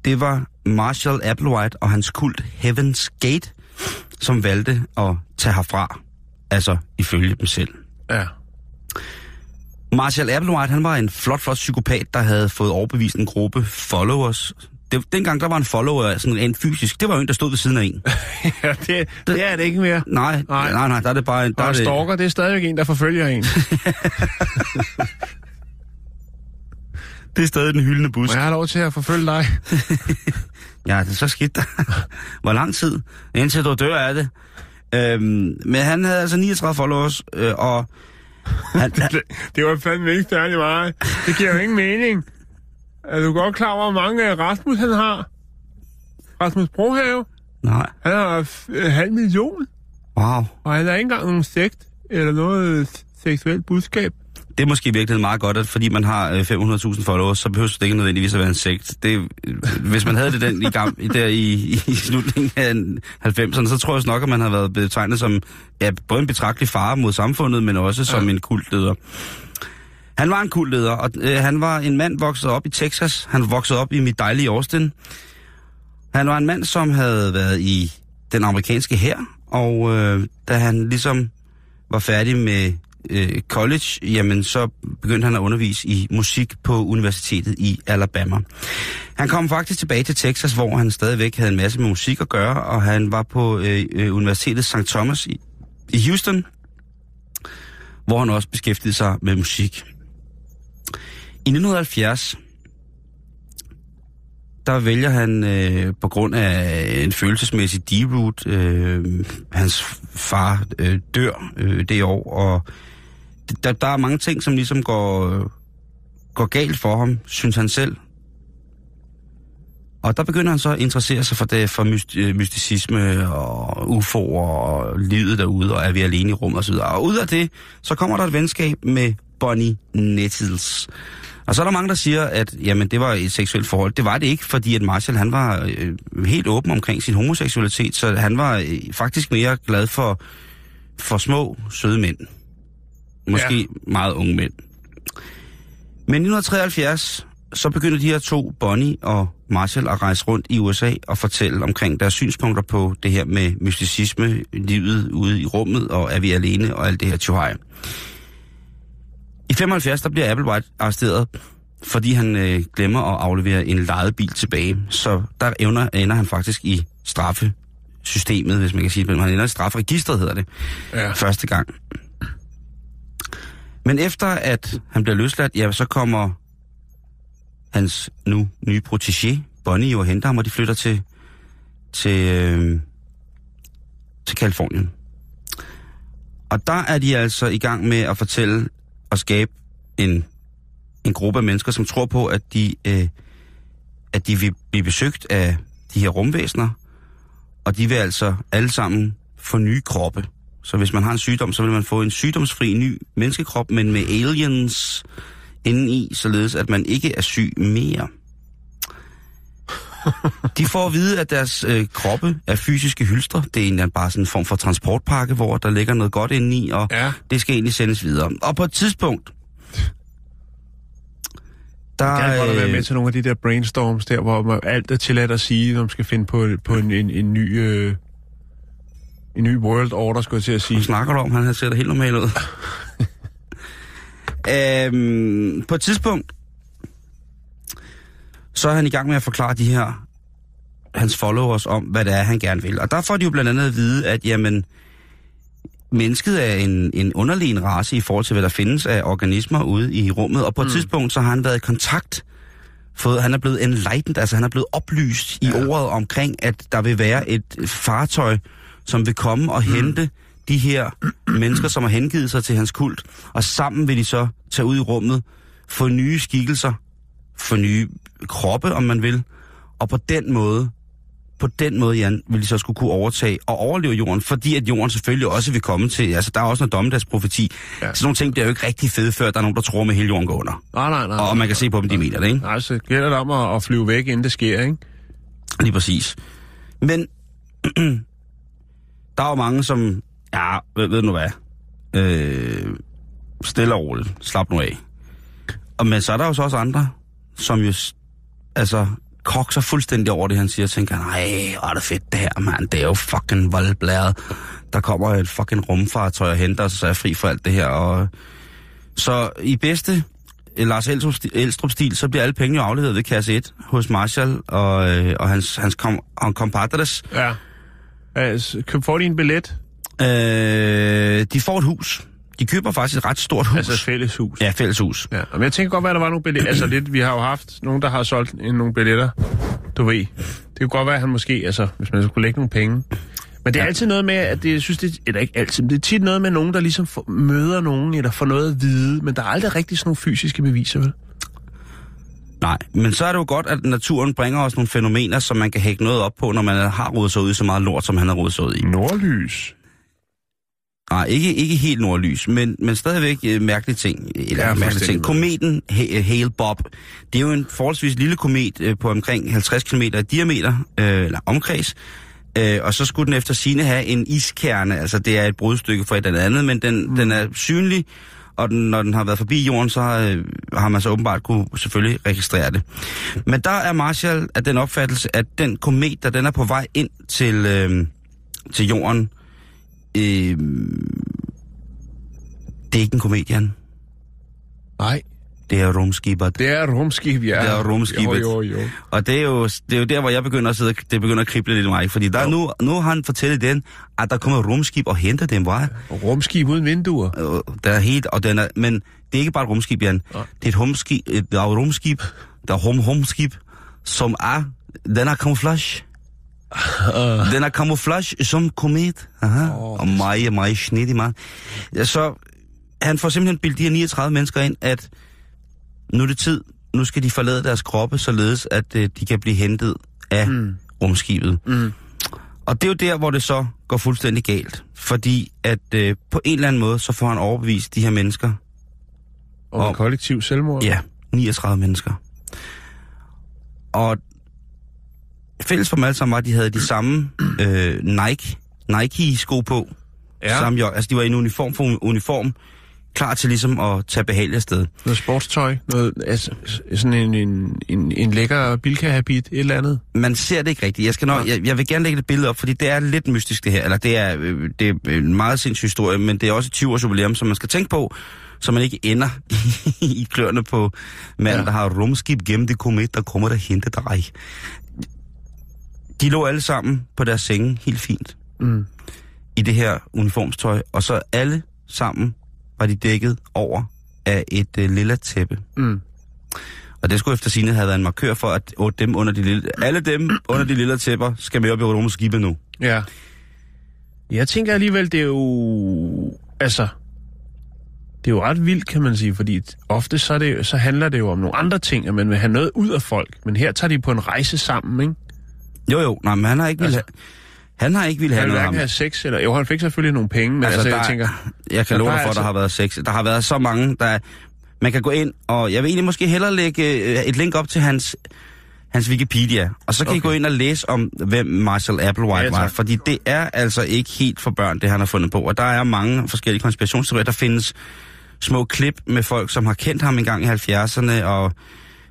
det var Marshall Applewhite og hans kult Heaven's Gate, som valgte at tage herfra. Altså ifølge dem selv. Ja. Marshall Applewhite, han var en flot, flot psykopat, der havde fået overbevist en gruppe followers. Det, dengang der var en follower sådan en fysisk, det var jo en, der stod ved siden af en. ja det, det er det ikke mere. Nej, nej, nej, nej der er det bare en... Der Og er det, stalker, det er stadigvæk en, der forfølger en. det er stadig den hyldende bus. Jeg have lov til at forfølge dig? Ja, det er så skidt. Hvor lang tid? Indtil du dør af det. Øhm, men han havde altså 39 followers, øh, og han, han, Det, det var fandme ikke særlig meget. Det giver jo ingen mening. Er du godt klar over, hvor mange øh, Rasmus han har? Rasmus Brohave? nej, Han har f- øh, halv million, wow. og han har ikke engang nogen sekt eller noget s- seksuelt budskab. Det er måske virkelig meget godt, at fordi man har øh, 500.000 followers, så behøver det ikke nødvendigvis at være en sekt. Det, øh, hvis man havde det den i, gam, i- der i, i slutningen af 90'erne, så tror jeg nok, at man har været betegnet som ja, både en betragtelig fare mod samfundet, men også som en kultleder. Han var en kultleder, og øh, han var en mand vokset op i Texas. Han voksede op i mit dejlige Austin. Han var en mand, som havde været i den amerikanske hær, og øh, da han ligesom var færdig med øh, college, jamen så begyndte han at undervise i musik på universitetet i Alabama. Han kom faktisk tilbage til Texas, hvor han stadigvæk havde en masse med musik at gøre, og han var på øh, øh, universitetet St. Thomas i, i Houston, hvor han også beskæftigede sig med musik. I 1970, der vælger han øh, på grund af en følelsesmæssig deroot, øh, hans far øh, dør øh, det år, og der, der er mange ting, som ligesom går, øh, går galt for ham, synes han selv. Og der begynder han så at interessere sig for det, for øh, mysticisme og UFO'er og livet derude, og er vi alene i rummet og så. Og ud af det, så kommer der et venskab med Bonnie Nettles. Og så er der mange, der siger, at jamen, det var et seksuelt forhold. Det var det ikke, fordi at Marshall han var øh, helt åben omkring sin homoseksualitet, så han var øh, faktisk mere glad for, for små, søde mænd. Måske ja. meget unge mænd. Men i 1973, så begynder de her to, Bonnie og Marshall, at rejse rundt i USA og fortælle omkring deres synspunkter på det her med mysticisme, livet ude i rummet, og er vi alene, og alt det her tjohej. I 75 der bliver Applewhite arresteret, fordi han øh, glemmer at aflevere en lejet bil tilbage. Så der ender, ender han faktisk i straffesystemet, hvis man kan sige det. Han ender i strafregistret, hedder det, Ja. første gang. Men efter at han bliver løsladt, ja, så kommer hans nu nye protégé, Bonnie, og henter ham, og de flytter til, til, øh, til Kalifornien. Og der er de altså i gang med at fortælle og skabe en, en gruppe af mennesker, som tror på, at de, øh, at de vil blive besøgt af de her rumvæsener, og de vil altså alle sammen få nye kroppe. Så hvis man har en sygdom, så vil man få en sygdomsfri ny menneskekrop, men med aliens indeni, således at man ikke er syg mere. De får at vide, at deres øh, kroppe er fysiske hylstre. Det er egentlig bare sådan en form for transportpakke, hvor der ligger noget godt indeni, og Ja. det skal egentlig sendes videre. Og på et tidspunkt, der, Jeg kan godt være øh, med til nogle af de der brainstorms der, hvor man alt er tilladt at sige, når man skal finde på, på en, en, en ny... Øh, en ny world order, skulle jeg til at sige. Hvad snakker du om? Han ser da helt normal ud. øhm, på et tidspunkt, så er han i gang med at forklare de her, hans followers om, hvad det er, han gerne vil. Og der får de jo blandt andet at vide, at jamen, mennesket er en, en underlig en race i forhold til, hvad der findes af organismer ude i rummet. Og på et mm. tidspunkt, så har han været i kontakt fået, han er blevet enlightened, altså han er blevet oplyst i ja. ordet omkring, at der vil være et fartøj, som vil komme og mm. hente de her mennesker, som har hengivet sig til hans kult, og sammen vil de så tage ud i rummet, få nye skikkelser, få nye kroppe, om man vil, og på den måde, på den måde, Jan, vil de så skulle kunne overtage og overleve jorden, fordi at jorden selvfølgelig også vil komme til, altså der er også noget dommedagsprofeti. Ja. Så nogle ting bliver jo ikke rigtig fede, før der er nogen, der tror, at hele jorden går under. Nej, nej, nej. Og man kan se på dem, de mener det, ikke? Nej, så gælder det om at, at flyve væk, inden det sker, ikke? Lige præcis. Men der er jo mange, som, ja, ved, ved du hvad, øh, stille og roligt, slap nu af. Og, men så er der jo så også andre, som jo, altså, kokser fuldstændig over det, han siger, og tænker, nej, hvor er det fedt det her, mand, det er jo fucking voldblæret. Der kommer et fucking rumfartøj og henter os, så er jeg fri for alt det her. Og... Så i bedste Lars Elstrup-stil, så bliver alle penge jo afleveret ved kasse 1 hos Marshall og, øh, og hans, hans kom, compadres. Ja. Altså, får de en billet? Øh, de får et hus. De køber faktisk et ret stort hus. Altså fælles hus? Ja, fælles hus. Ja, men jeg tænker godt, at der var nogle billetter. altså lidt, vi har jo haft nogen, der har solgt nogle billetter. Du ved. Det kunne godt være, at han måske, altså, hvis man skulle lægge nogle penge. Men det er ja. altid noget med, at det, jeg synes, det, eller ikke altid, men det er tit noget med nogen, der ligesom får, møder nogen, eller får noget at vide, men der er aldrig rigtig sådan nogle fysiske beviser, vel? Nej, men så er det jo godt, at naturen bringer os nogle fænomener, som man kan hække noget op på, når man har rodet sig ud i så meget lort, som han har rodet sig ud i. Nordlys. Nej, ikke, ikke helt nordlys, men, men stadigvæk øh, mærkelige ting. Eller ja, mærkelige ting. Kometen Hale Bob, det er jo en forholdsvis lille komet øh, på omkring 50 km i diameter, øh, eller omkreds. Øh, og så skulle den efter sine have en iskerne, altså det er et brudstykke fra et eller andet, men den, mm. den er synlig, og den, når den har været forbi jorden, så øh, har man så åbenbart kunne selvfølgelig registrere det. Men der er Marshall af den opfattelse, at den komet, der den er på vej ind til, øh, til jorden, øh, det er ikke en komedian. Nej. Det er rumskibet. Det er rumskib, ja. Det er rumskibet. Jo, jo, jo. Og det er jo, det er jo der, hvor jeg begynder at sidde, det begynder at krible lidt i mig. Fordi der er nu, nu har han fortalt den, at der kommer rumskib og henter dem, var. Rumskib uden vinduer. Der er helt, og den er, men det er ikke bare et rumskib, Jan. Ja. Det er et, rumskib, et, der er et rumskib, der er rum, rumskib, som er, den er camouflage. Uh. Den er camouflage som komet. Aha. Oh, og meget, meget snedig, man. Så han får simpelthen bildet de her 39 mennesker ind, at nu er det tid, nu skal de forlade deres kroppe, således at øh, de kan blive hentet af mm. rumskibet. Mm. Og det er jo der, hvor det så går fuldstændig galt. Fordi at øh, på en eller anden måde, så får han overbevist de her mennesker. Og, og kollektiv selvmord? Ja, 39 mennesker. Og fælles for dem alle sammen var, at de havde de samme øh, Nike, Nike-sko på. Ja. Samme, altså, de var i en uniform for uniform, klar til ligesom at tage behageligt afsted. Noget sportstøj, noget, altså, sådan en, en, en, en lækker bilka-habit, et eller andet? Man ser det ikke rigtigt. Jeg, skal nok, jeg, jeg vil gerne lægge et billede op, fordi det er lidt mystisk det her. Eller det er, øh, det er en meget sindssyg historie, men det er også et 20 års jubilæum, som man skal tænke på, så man ikke ender i kløerne på manden, ja. der har rumskib gennem det komet, der kommer der hente dig. De lå alle sammen på deres senge, helt fint. Mm. I det her uniformstøj, og så alle sammen var de dækket over af et øh, lilla tæppe. Mm. Og det skulle efter sine have været en markør for, at oh, dem under de lille, alle dem under de lille tæpper skal med op i rumskibet nu. Ja. Jeg tænker alligevel, det er jo... Altså, det er jo ret vildt, kan man sige, fordi ofte så, er det, så handler det jo om nogle andre ting, at man vil have noget ud af folk. Men her tager de på en rejse sammen, ikke? Jo, jo. Nej, men han har ikke altså, vil han har ikke ville have noget Han vil have sex, eller... Jo, han fik selvfølgelig nogle penge, men altså, altså jeg tænker... Jeg kan love dig for, at altså... der har været sex. Der har været så mange, der... Man kan gå ind, og jeg vil egentlig måske hellere lægge øh, et link op til hans, hans Wikipedia. Og så kan okay. I gå ind og læse om, hvem Marshall Applewhite ja, var. Fordi det er altså ikke helt for børn, det han har fundet på. Og der er mange forskellige konspirationsteorier. Der findes små klip med folk, som har kendt ham engang i 70'erne, og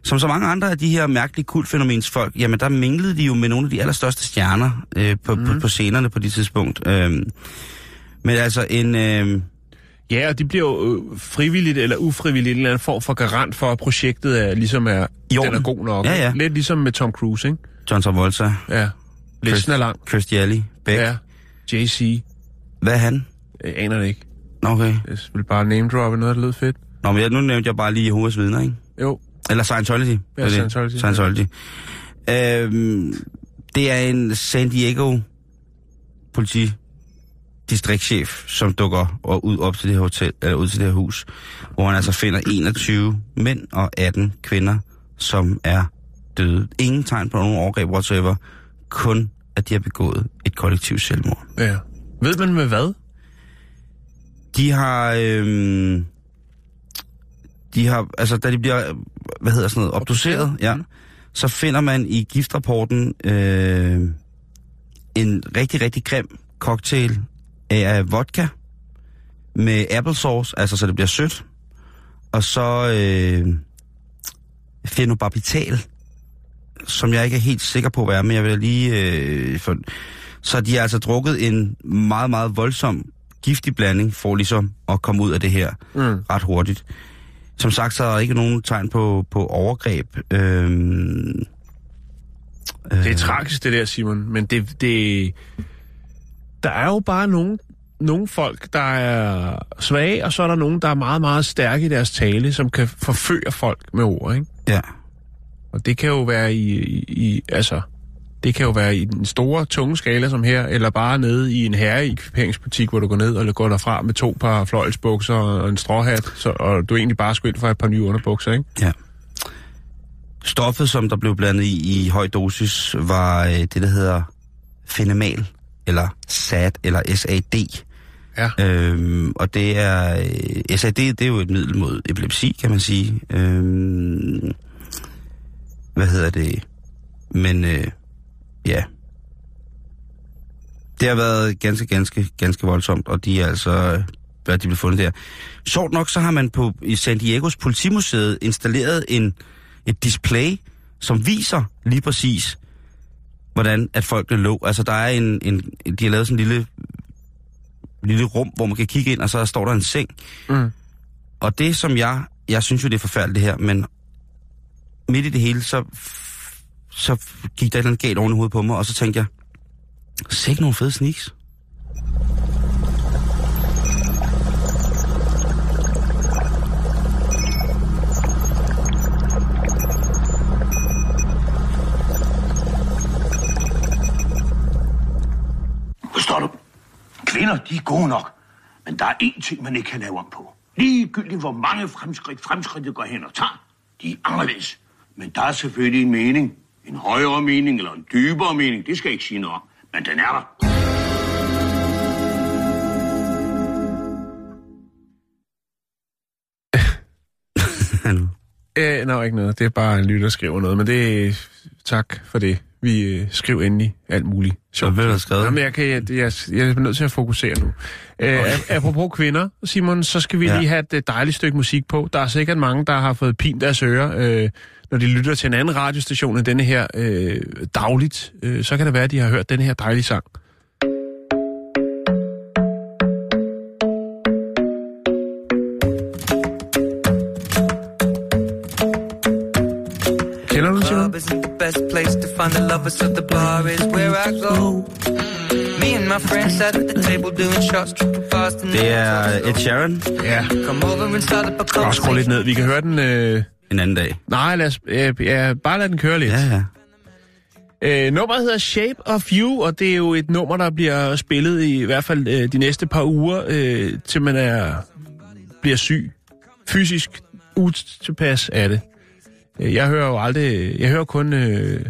som så mange andre af de her mærkelige kultfænomens folk, jamen der minglede de jo med nogle af de allerstørste stjerner øh, på, mm. på, på scenerne på det tidspunkt. Øh, men altså en... Øh, Ja, og de bliver jo øh, frivilligt eller ufrivilligt en eller anden form for garant for, at projektet er, ligesom er, I den er god nok. Ja, ja. Lidt ligesom med Tom Cruise, ikke? John Travolta, Ja. Listen er lang. Chris Daly, Beck. Ja. Ja. JC. Hvad er han? Jeg aner det ikke. Nå, Okay. Jeg vil bare name droppe noget, der lød fedt. Nå, men jeg, nu nævnte jeg bare lige Jehovas vidner, ikke? Jo. Eller Scientology. Ja, Det er det. Scientology. Scientology. Øhm, det er en San Diego politi distriktschef, som dukker og ud op til det her hotel, eller ud til det her hus, hvor han altså finder 21 mænd og 18 kvinder, som er døde. Ingen tegn på nogen overgreb whatsoever, kun at de har begået et kollektivt selvmord. Ja. Ved man med hvad? De har, øhm, de har, altså da de bliver, hvad hedder sådan noget, obduceret, ja, så finder man i giftrapporten øh, en rigtig, rigtig grim cocktail af vodka med applesauce, altså så det bliver sødt, og så øh, phenobarbital, som jeg ikke er helt sikker på, hvad er, men jeg vil lige... Øh, for, så de har altså drukket en meget, meget voldsom giftig blanding for ligesom at komme ud af det her Mm. ret hurtigt. Som sagt, så er der ikke nogen tegn på, på overgreb. Øhm, Det er tragisk, det der, Simon. Men det, det... Der er jo bare nogle, nogle folk, der er svage, og så er der nogen, der er meget, meget stærke i deres tale, som kan forføre folk med ord, ikke? Ja, Og det kan jo være i, i, i altså, det kan jo være i den store, tunge skala som her, eller bare nede i en herreekviperingsbutik, hvor du går ned og går derfra med to par fløjlsbukser og en stråhat, så, og du egentlig bare skulle ind for et par nye underbukser, ikke? ja. Stoffet, som der blev blandet i, i høj dosis, var øh, det, der hedder fenemal, eller SAD, eller SAD. Ja. Øhm, og det er... Øh, SAD, det er jo et middel mod epilepsi, kan man sige. Øhm, hvad hedder det? Men øh, ja. Det har været ganske, ganske, ganske voldsomt, og de er altså... øh, Hvad de blev fundet der. Sjovt nok, så har man på i San Diegos politimuseet installeret en, et display, som viser lige præcis, hvordan at folk lå. Altså, der er en, en... De har lavet sådan en lille lille rum, hvor man kan kigge ind, og så står der en seng. Mm. Og det, som jeg... Jeg synes jo, det er forfærdeligt det her, men midt i det hele, så, så gik der et eller andet galt oven i hovedet på mig, og så tænkte jeg, sikke nogle fede sneaks. Forstår du? Kvinder, de er gode nok. Men der er én ting, man ikke kan lave om på. Ligegyldigt hvor mange fremskridt fremskridtet går hen og tager. De er anderledes. Men der er selvfølgelig en mening. En højere mening eller en dybere mening. Det skal jeg ikke sige noget om. Men den er der. Øh, nej, ikke noget. Det er bare en lytter, der skriver noget, men det tak for det. Vi øh, skriv endelig alt muligt. Så hvad er der skrevet? Jamen, jeg, kan, jeg, jeg, jeg er nødt til at fokusere nu. Øh, okay. Apropos kvinder, Simon, så skal vi Ja. lige have et dejligt stykke musik på. Der er sikkert mange, der har fået pint deres ører, øh, når de lytter til en anden radiostation end denne her øh, dagligt. Øh, så kan det være, at de har hørt denne her dejlige sang. Kender du den, Simon? best place to find the lovers, so the bar is where I go. Me and my friends sat at the table doing shots, tripping fast, Det er Ed Sheeran Ja. come over and start up a Bare skru lidt ned. Vi kan høre den... Øh... en anden dag. Nej, lad os, øh, ja, bare lad den køre lidt. Ja, ja. Øh, nummeret hedder Shape of You, og det er jo et nummer, der bliver spillet i, i hvert fald øh, de næste par uger, øh, til man er bliver syg. Fysisk utilpas af det. Øh, Jeg hører jo aldrig... Jeg hører kun øh,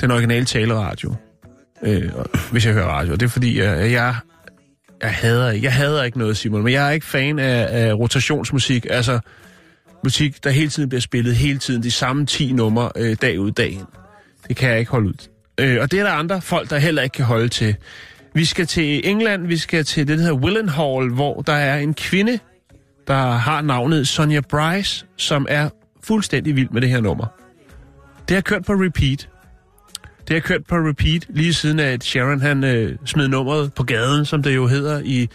den originale taleradio, øh, hvis jeg hører radio. Det er fordi, jeg, jeg, jeg, hader, jeg hader ikke noget, Simon, men jeg er ikke fan af, af rotationsmusik. Altså, musik, der hele tiden bliver spillet, hele tiden de samme 10 numre, øh, dag ud dag ind. Det kan jeg ikke holde ud. Øh, og det er der andre folk, der heller ikke kan holde til. Vi skal til England, vi skal til det, der hedder Willenhall, hvor der er en kvinde, der har navnet Sonja Bryce, som er fuldstændig vild med det her nummer. Det har kørt på repeat. Det har kørt på repeat lige siden at Sharon han øh, smed nummeret på gaden, som det jo hedder i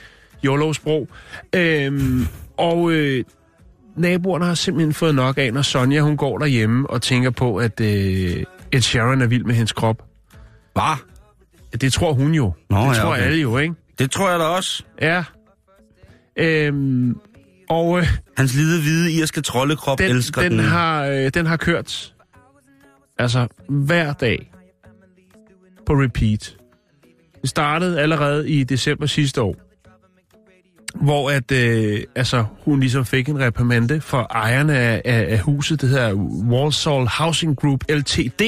YOLO-sprog. Øhm, og øh, naboerne har simpelthen fået nok af, når Sonja hun går derhjemme og tænker på, at øh, Ed Sharon er vild med hendes krop. Bare. Det tror hun jo. Nå, det ja, tror okay. alle jo, ikke? Det tror jeg da også. Ja. Øhm, og øh, Hans lille, hvide, irske troldekrop den, elsker den, den. Har, øh, den har kørt altså hver dag på repeat. Det startede allerede i december sidste år, hvor at, øh, altså, hun ligesom fik en reprimande for ejerne af, af, af huset, det hedder Walsall Housing Group LTD,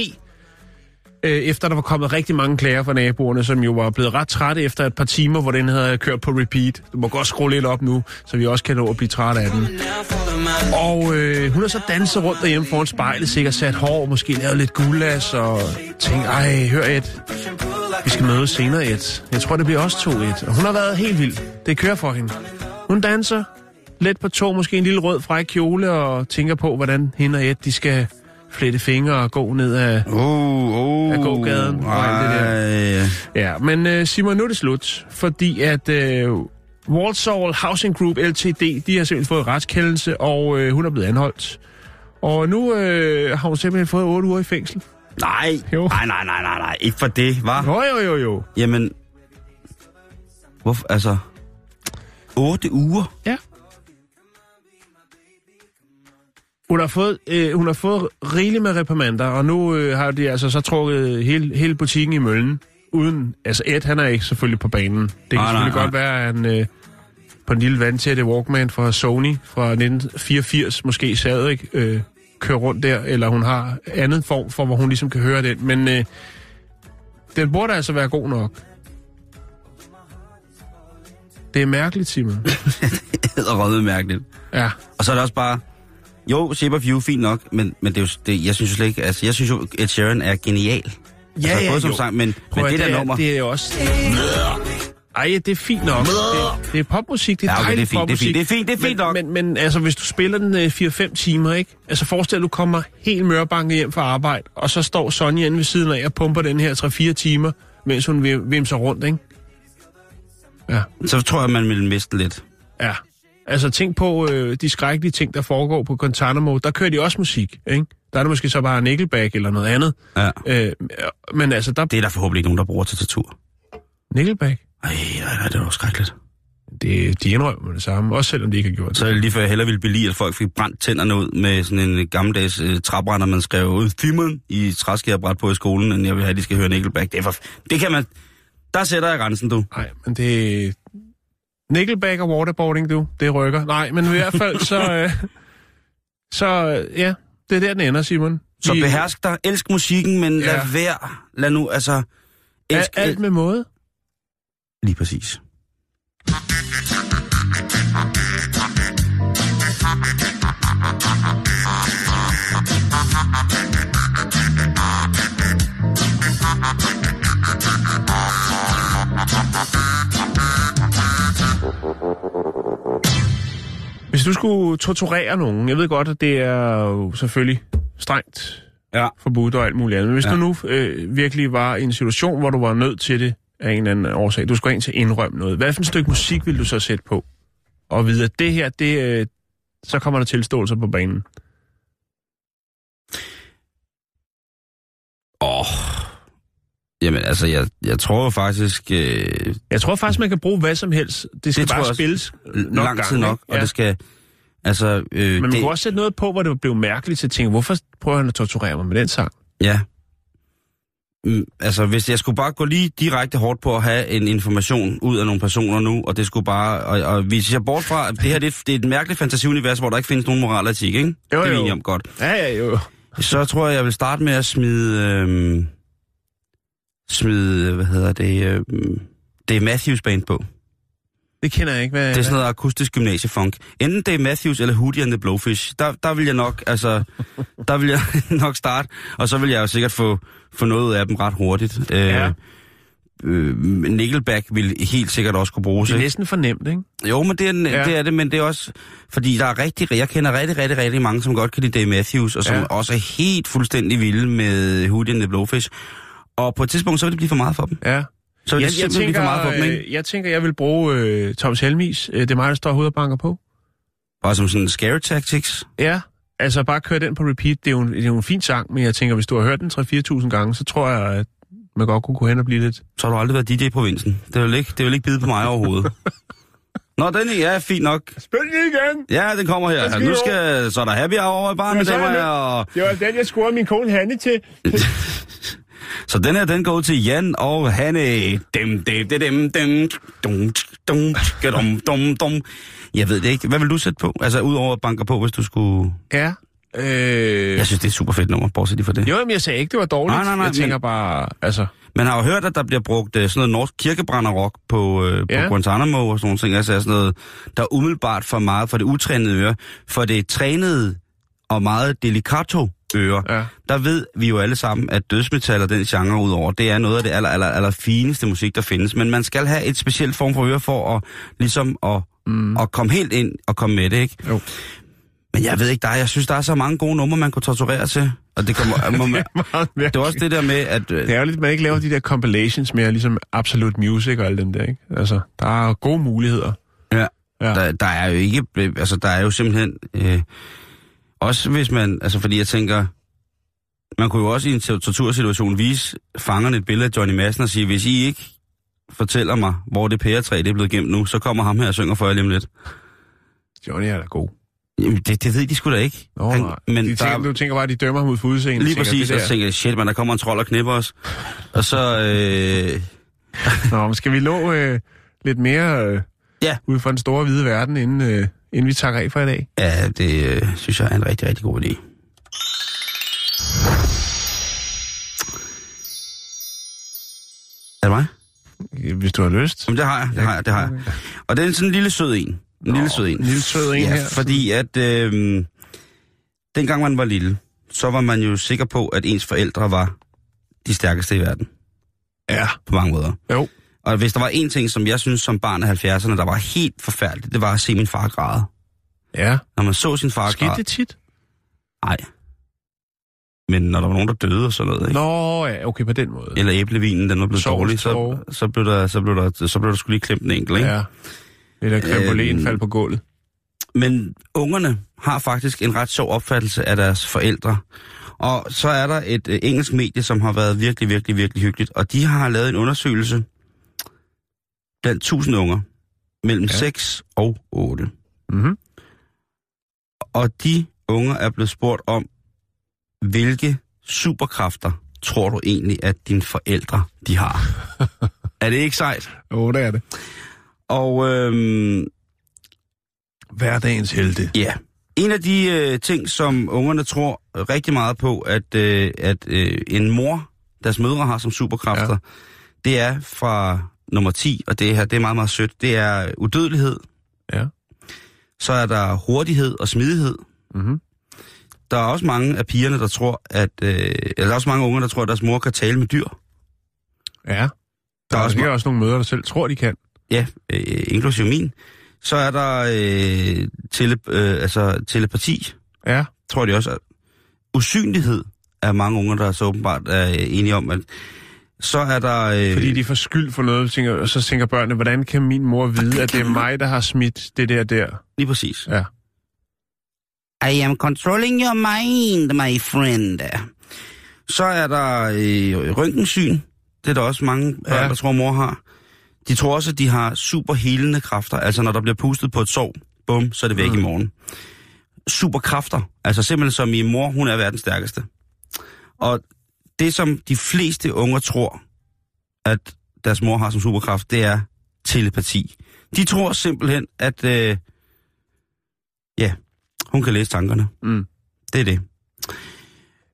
øh, efter der var kommet rigtig mange klager fra naboerne, som jo var blevet ret trætte efter et par timer, hvor den havde kørt på repeat. Du må godt skrue lidt op nu, så vi også kan nå at blive trætte af den. Og øh, hun har så danset rundt derhjemme foran spejlet, sikkert sat hår, måske lavet lidt gulas, og tænkt, ej, hør et, vi skal mødes senere et. Jeg tror, det bliver også to et. Og hun har været helt vild. Det kører for hende. Hun danser let på to, måske en lille rød fræk kjole, og tænker på, hvordan hende og et, de skal flette fingre og gå ned af... Oh, oh, Af gågaden og alt det der. Ja, men uh, Simon, nu er det slut, fordi at uh, Walsall Housing Group LTD, de har simpelthen fået retskendelse, og uh, hun er blevet anholdt. Og nu uh, har hun simpelthen fået 8 uger i fængsel. Nej, Jo. nej, nej, nej, nej, nej, ikke for det, var. Jo, jo, jo, jo. Jamen, hvorfor, altså, otte uger? Ja. Hun har fået, øh, hun har fået rigeligt med reprimander, og nu øh, har de altså så trukket hele, hele butikken i møllen. Uden, altså Ed, han er ikke selvfølgelig på banen. Det kan Nej, nej, selvfølgelig nej. godt være, at han øh, på en lille vandtætte Walkman fra Sony fra 1984 måske stadig øh, kører rundt der, eller hun har andet form for, hvor hun ligesom kan høre den. Men øh, den burde altså være god nok. Det er mærkeligt, Simon. Det er mærkeligt. Ja. Og så er det også bare, jo, Shape of You, fint nok, men, men det er jo, det, jeg synes jo slet ikke, altså, jeg synes jo, Ed Sheeran er genial. Ja, altså, ja, både som jo. sang, men, Prøv men at det der er- nummer, Det er jo også... Ej, det er fint nok. Det, det er popmusik, det er Ja, okay, dejligt det er fint, det er popmusik. fint, det er fint, det er fint men, nok. Men, men altså, hvis du spiller den øh, 4-5 timer, ikke? Altså, forestil dig, du kommer helt mørbanket hjem fra arbejde, og så står Sonja inde ved siden af og pumper den her 3-4 timer, mens hun vim- vimser rundt, ikke? Ja, så tror jeg, man vil miste lidt. ja. Altså, tænk på øh, de skrækkelige ting, der foregår på Guantanamo. Der kører de også musik, ikke? Der er det måske så bare Nickelback eller noget andet. Ja. Øh, men altså, der... Det er der forhåbentlig ikke nogen, der bruger til tatur. Nickelback? Ej, nej, nej, det var skrækkeligt. Det, de indrømmer med det samme, også selvom de ikke har gjort det. Så lige før jeg hellere ville belige, at folk fik brændt tænderne ud med sådan en gammeldags øh, træbrænder, man skrev ud Timon i træskærebræt på i skolen, end jeg vil have, at de skal høre Nickelback. Det, er for, det kan man... Der sætter jeg grænsen, du. Nej, men det... Nickelback og waterboarding, du. Det rykker. Nej, men i hvert fald så... Øh, så øh, ja, det er der, den ender, Simon. Så Vi- behersk dig, elsk musikken, men lad Ja. være. Lad nu, altså... Elsk Alt, alt med måde. Lige præcis. Hvis du skulle torturere nogen, jeg ved godt, at det er jo selvfølgelig strengt Ja. forbudt og alt muligt andet, men hvis Ja. du nu øh, virkelig var i en situation, hvor du var nødt til det af en eller anden årsag, du skulle ind til at indrømme noget, hvad for et stykke musik vil du så sætte på? Og vide, at det her, det, øh, så kommer der tilståelser på banen. Åh. Oh. Jamen, altså, jeg, jeg tror jo faktisk... Øh, Jeg tror faktisk, man kan bruge hvad som helst. Det skal Det bare spilles nok lang tid nok, ikke? og det skal... Altså, øh, Men man det, kunne også sætte noget på, hvor det blev mærkeligt til at tænke, hvorfor prøver han at torturere mig med den sang? Ja. Mm, altså, hvis jeg skulle bare gå lige direkte hårdt på at have en information ud af nogle personer nu, og det skulle bare... Og, og hvis jeg bort fra, at det her det, er- det er et mærkeligt fantasiunivers, hvor der ikke findes nogen moral og etik, ikke? Jo, det er jo. om godt. Ja, ja, jo. Så tror jeg, jeg vil starte med at smide... Øhm, smide, hvad hedder det... Øhm, det er Matthews band på. Det kender jeg ikke, hvad... Det er sådan noget akustisk gymnasiefunk. Enten det er Matthews eller Hootie and the Blowfish. Der, der vil jeg nok, altså, der vil jeg nok starte, og så vil jeg jo sikkert få, få noget af dem ret hurtigt. Øh, Ja. øh, Nickelback vil helt sikkert også kunne bruges. Det er ikke? næsten for nemt, ikke? Jo, men det er, Ja. det er det, men det er også... Fordi der er rigtig, jeg kender rigtig, rigtig, rigtig mange, som godt kan lide Dave Matthews, og som Ja. også er helt fuldstændig vilde med Hootie and the Blowfish. Og på et tidspunkt, så vil det blive for meget for dem. Ja. Så vil det Jeg, jeg, simpelthen blive for meget for dem, tænker, ikke? øh, jeg tænker, jeg vil bruge øh, Thomas Helmis. Øh, det er mig, der står herude og banker på. Bare som sådan scare tactics. Ja, altså bare køre den på repeat. Det er jo en, det er jo en fin sang, men jeg tænker, hvis du har hørt den 3-4.000 gange, så tror jeg, at man godt kunne gå hen og blive lidt... Så har du aldrig været DJ i provinsen. Det vil ikke, det vil ikke bide på mig overhovedet. Nå, den er ja, fint nok. Spil den igen! Ja, den kommer her. skal Nu skal, så er der happy hour i barn, Men så er damer jeg og... Det var den, jeg scorede min kone Hanne til. Så den her, den går ud til Jan og Hanne. Dem, dem, dem, dem, dem, dum, dum, dum, dum, dum. Jeg ved det ikke. Hvad vil du sætte på? Altså, udover at banke på, hvis du skulle... Ja. Øh... Jeg synes, det er et super fedt nummer, bortset for det. Jo, men jeg sagde ikke, det var dårligt. Nej, nej, nej, jeg tænker men- bare, altså... Man har jo hørt, at der bliver brugt uh, sådan noget norsk kirkebrænderrock på, på Ja. Guantanamo og sådan nogle ting. Altså sådan noget, der er umiddelbart for meget for det utrænede øre. For det trænede og meget delicato øre, Ja. der ved vi jo alle sammen, at dødsmetal og den genre udover, det er noget af det aller, aller, aller fineste musik, der findes. Men man skal have et specielt form for øre for at, ligesom at, mm. at komme helt ind og komme med det, ikke? Jo. Men jeg ved ikke, er, jeg synes, der er så mange gode numre, man kunne torturere til. Og det, kommer, må, man, Meget det er også det der med, at... øh, Det er jo lidt, at man ikke laver de der compilations mere, ligesom Absolute Music og alt den der, ikke? Altså, der er gode muligheder. Ja. Ja. ja. Der, der er jo ikke, altså der er jo simpelthen, øh, også hvis man, altså fordi jeg tænker, man kunne jo også i en tor- tortursituation vise fangerne et billede af Johnny Madsen og sige, hvis I ikke fortæller mig, hvor det pæretræ det er blevet gemt nu, så kommer ham her og synger for jer lige om lidt. Johnny er da god. Jamen, det, det ved de sgu da ikke. Nå, Han- nej. men de der, tænker, du tænker bare, at de dømmer ham ud for udseende. lige tænker, præcis, det og så tænker jeg, shit, man, der kommer en trold og knipper os. Og så, øh, Nå, men skal vi nå øh, lidt mere øh, Ja. ud fra den store hvide verden, inden, øh, inden vi takker af for i dag? ja, det øh, synes jeg er en rigtig, rigtig god idé. Er det mig? Hvis du har lyst. Jamen, det har jeg, det har jeg, det har jeg. Og det er sådan en lille sød en. En Nå, lille sød en. en lille sød en ja, her. fordi at øh, dengang man var lille, så var man jo sikker på, at ens forældre var de stærkeste i verden. Ja. På mange måder. Jo. Og hvis der var en ting, som jeg synes som barn af 70'erne, der var helt forfærdeligt, det var at se min far græde. Ja. Når man så sin far Skete græde... det tit? Nej. Men når der var nogen, der døde og sådan noget, ikke? Nå, ja, okay, på den måde. eller æblevinen, den var blevet Sovs, dårlig, så, så, blev der, så, blev der, så blev der skulle lige klemt en enkelt, ikke? Ja. Eller creme Øhm, faldt på gulvet. Men ungerne har faktisk en ret sjov opfattelse af deres forældre. Og så er der et øh, engelsk medie, som har været virkelig, virkelig, virkelig hyggeligt. Og de har lavet en undersøgelse blandt 1000 unger mellem Ja. ja. 6 og 8. Mm-hmm. Og de unger er blevet spurgt om, hvilke superkræfter tror du egentlig, at dine forældre de har? er det ikke sejt? Jo, det er det. Og øhm, Hverdagens helte. Ja. En af de øh, ting, som ungerne tror rigtig meget på, at, øh, at øh, en mor, deres mødre har som superkræfter, ja. det er fra nummer 10, og det her, det er meget, meget sødt. Det er udødelighed. Ja. Så er der hurtighed og smidighed. Mm-hmm. Der er også mange af pigerne, der tror, at... Øh, eller der er også mange unger, der tror, at deres mor kan tale med dyr. Ja. Der, Der er er også også, også nogle møder, der selv tror, de kan. Ja, øh, inklusive min. Så er der øh, tele, øh, altså, telepati, Ja. tror de også, at usynlighed er mange unger, der så åbenbart er enige om, at så er der... Øh, Fordi de får skyld for noget, tænker, og så tænker børnene, hvordan kan min mor vide, at det er mig, der har smidt det der der? Lige præcis. Ja. I am controlling your mind, my friend. Så er der øh, røntgensyn. Det er der også mange børn, Ja. der tror, mor har. De tror også, at de har super helende kræfter. Altså, når der bliver pustet på et sov, bum, så er det væk Mm. i morgen. Superkræfter. Altså simpelthen som min mor, hun er verdens stærkeste. Og det, som de fleste unger tror, at deres mor har som superkraft, det er telepati. De tror simpelthen, at øh, ja, hun kan læse tankerne. Mm. Det er det.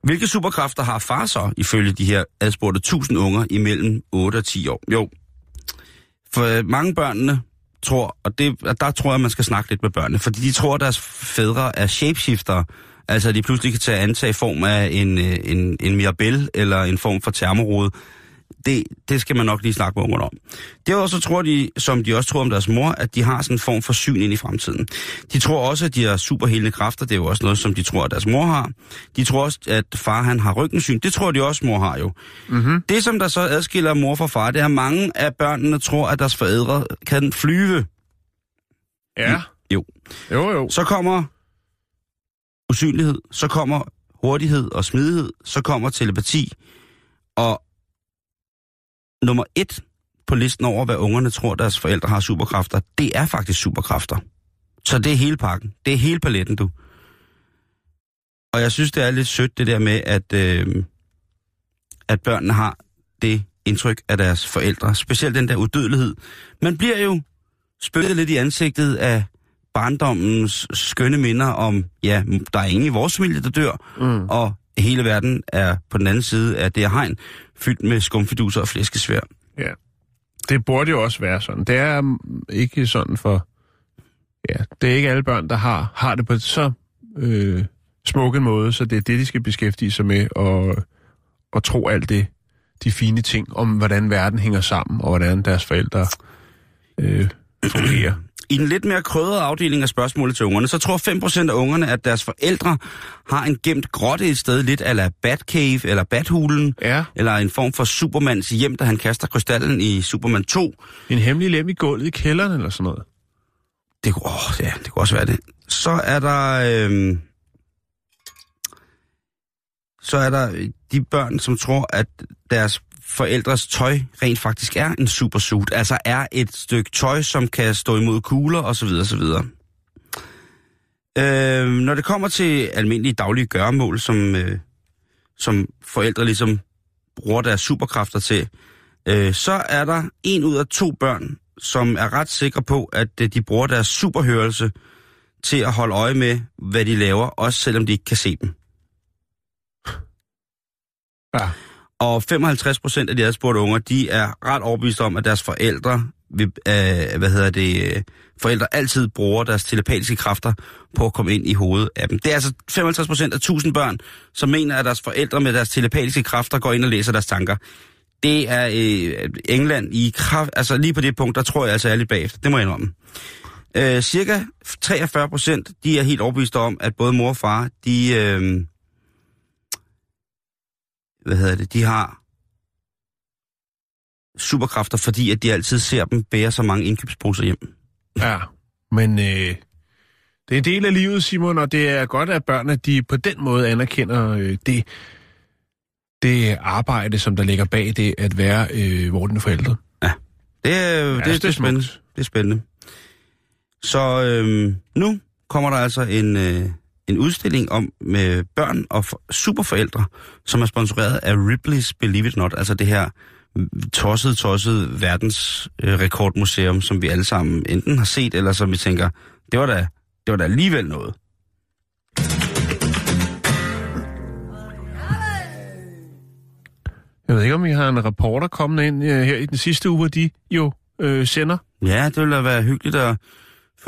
Hvilke superkræfter har far så, ifølge de her adspurgte 1000 unger imellem 8 og 10 år? Jo, for øh, mange børnene tror, og det, og der tror jeg, man skal snakke lidt med børnene, fordi de tror, at deres fædre er shapeshifter. Altså, at de pludselig kan tage antage form af en, øh, en, en Mirabelle eller en form for termorode. det, det skal man nok lige snakke med ungerne om. Derudover så tror de, som de også tror om deres mor, at de har sådan en form for syn ind i fremtiden. De tror også, at de har superhelende kræfter. Det er jo også noget, som de tror, at deres mor har. De tror også, at far han har ryggensyn. Det tror de også, mor har jo. Mm-hmm. Det, som der så adskiller mor fra far, det er, at mange af børnene tror, at deres forældre kan flyve. Ja. Jo. Jo, jo. Så kommer usynlighed, så kommer hurtighed og smidighed, så kommer telepati, og nummer et på listen over, hvad ungerne tror, deres forældre har superkræfter, det er faktisk superkræfter. Så det er hele pakken. Det er hele paletten, du. Og jeg synes, det er lidt sødt, det der med, at, øh, at børnene har det indtryk af deres forældre. Specielt den der udødelighed. Man bliver jo spyttet lidt i ansigtet af barndommens skønne minder om, ja, der er ingen i vores familie, der dør, Mm. og hele verden er på den anden side af det her hegn, fyldt med skumfiduser og flæskesvær. Ja. Det burde jo også være sådan. Det er mm, ikke sådan for... Ja, det er ikke alle børn, der har, har det på så øh, smuk en måde, så det er det, de skal beskæftige sig med, og, og tro alt det, de fine ting om, hvordan verden hænger sammen, og hvordan deres forældre øh, fungerer. I den lidt mere krødrede afdeling af spørgsmålet til ungerne, så tror 5% af ungerne, at deres forældre har en gemt grotte et sted, lidt ala Batcave eller Bathulen, Ja, eller en form for Supermans hjem, da han kaster krystallen i Superman 2. en hemmelig lem i gulvet i kælderen eller sådan noget. Det kunne, åh, ja, det kunne også være det. Så er der... Øhm, så er der de børn, som tror, at deres forældres tøj rent faktisk er en supersuit. Altså er et stykke tøj, som kan stå imod kugler osv. osv. Øh, når det kommer til almindelige daglige gøremål, som, øh, som forældre ligesom bruger deres superkræfter til, øh, så er der en ud af to børn, som er ret sikre på, at øh, de bruger deres superhørelse til at holde øje med, hvad de laver, også selvom de ikke kan se dem. Ja. Og 55 procent af de adspurgte unger, de er ret overbeviste om, at deres forældre, vil, øh, hvad hedder det, forældre altid bruger deres telepatiske kræfter på at komme ind i hovedet af dem. Det er altså 55 procent af 1000 børn, som mener, at deres forældre med deres telepatiske kræfter går ind og læser deres tanker. Det er øh, England i kraft, altså lige på det punkt, der tror jeg altså er lidt bagefter. Det må jeg indrømme. Øh, cirka 43 procent, de er helt overbeviste om, at både mor og far, de, øh, hvad hedder det, de har superkræfter, fordi at de altid ser dem bære så mange indkøbsposer hjem. Ja, men øh, det er en del af livet, Simon, og det er godt, at børnene de på den måde anerkender øh, det, det arbejde, som der ligger bag det at være øh, vordende forældre. Det er, ja, det, det, det er spændende. Det er spændende. Så øhm, nu kommer der altså en, øh, en udstilling om med børn og for, superforældre, som er sponsoreret af Ripley's Believe It Not, altså det her tosset, tosset verdensrekordmuseum, som vi alle sammen enten har set, eller som vi tænker, det var da, det var da alligevel noget. Jeg ved ikke, om vi har en reporter kommende ind øh, her i den sidste uge, hvor de jo øh, sender. Ja, det ville da være hyggeligt at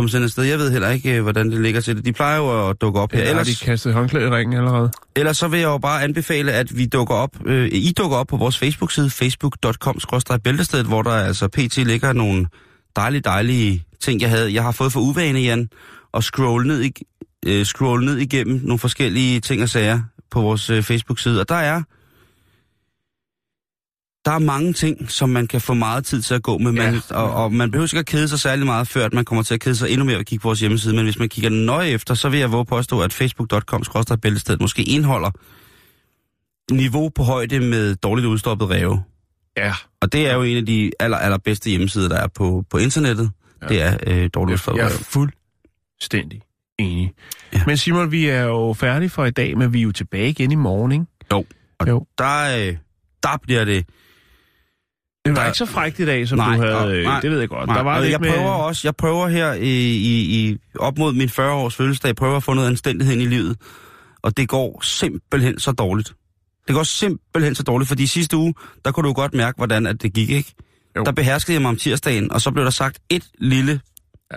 dem sendt afsted. Jeg ved heller ikke, øh, hvordan det ligger til det. De plejer jo at dukke op her. Eller har de kastet håndklæde i ringen allerede? ellers så vil jeg jo bare anbefale, at vi dukker op, øh, I dukker op på vores Facebook-side, facebook.com-bæltestedet, hvor der altså pt. ligger nogle dejlige, dejlige ting, jeg havde. Jeg har fået for uvane, Jan, at scrolle ned, i, øh, scrolle ned igennem nogle forskellige ting og sager på vores øh, Facebook-side. Og der er der er mange ting, som man kan få meget tid til at gå med, man, Ja. og, og man behøver ikke at kede sig særlig meget, før at man kommer til at kede sig endnu mere at kigge på vores hjemmeside. Men hvis man kigger nøje efter, så vil jeg våge påstå, at facebook.com bæltested måske indeholder niveau på højde med dårligt udstoppet ræve. Ja. Og det er jo en af de aller, allerbedste hjemmesider, der er på, på internettet. Ja. Det er øh, dårligt udstoppet Jeg er ræve. fuldstændig enig. Ja. Men Simon, vi er jo færdige for i dag, men vi er jo tilbage igen i morgen, ikke? Jo. Og Jo. Der, øh, der bliver det... Det var Der- ikke så frækt i dag, som Nej, du havde. øh, nej, det ved jeg godt. Nej, der var og lidt jeg med... prøver også, jeg prøver her i, i, i, op mod min 40-års fødselsdag, prøver at få noget anstændighed ind i livet. Og det går simpelthen så dårligt. Det går simpelthen så dårligt, fordi sidste uge, der kunne du godt mærke, hvordan at det gik, ikke? Jo. Der beherskede jeg mig om tirsdagen, og så blev der sagt et lille,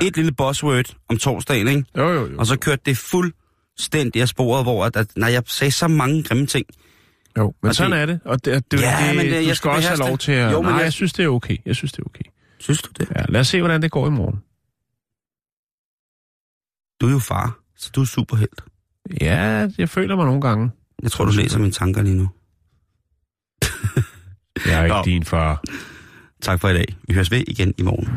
ja. et lille buzzword om torsdagen, ikke? Jo, jo, jo. Og så kørte det fuldstændig af sporet, hvor at, at, nej, jeg sagde så mange grimme ting. Jo, men Og sådan det- er det. Og det, det, Ja, det, men det- du jeg skal skal også have lov til at... Jo, men Nej, jeg- jeg synes, det er okay. Jeg synes, det er okay. Synes du det? Ja, lad os se, hvordan det går i morgen. Du er jo far, så du er superhelt. Ja, jeg føler mig nogle gange. Jeg tror, du læser mine tanker lige nu. Jeg er ikke Nå. din far. Tak for i dag. Vi høres ved igen i morgen.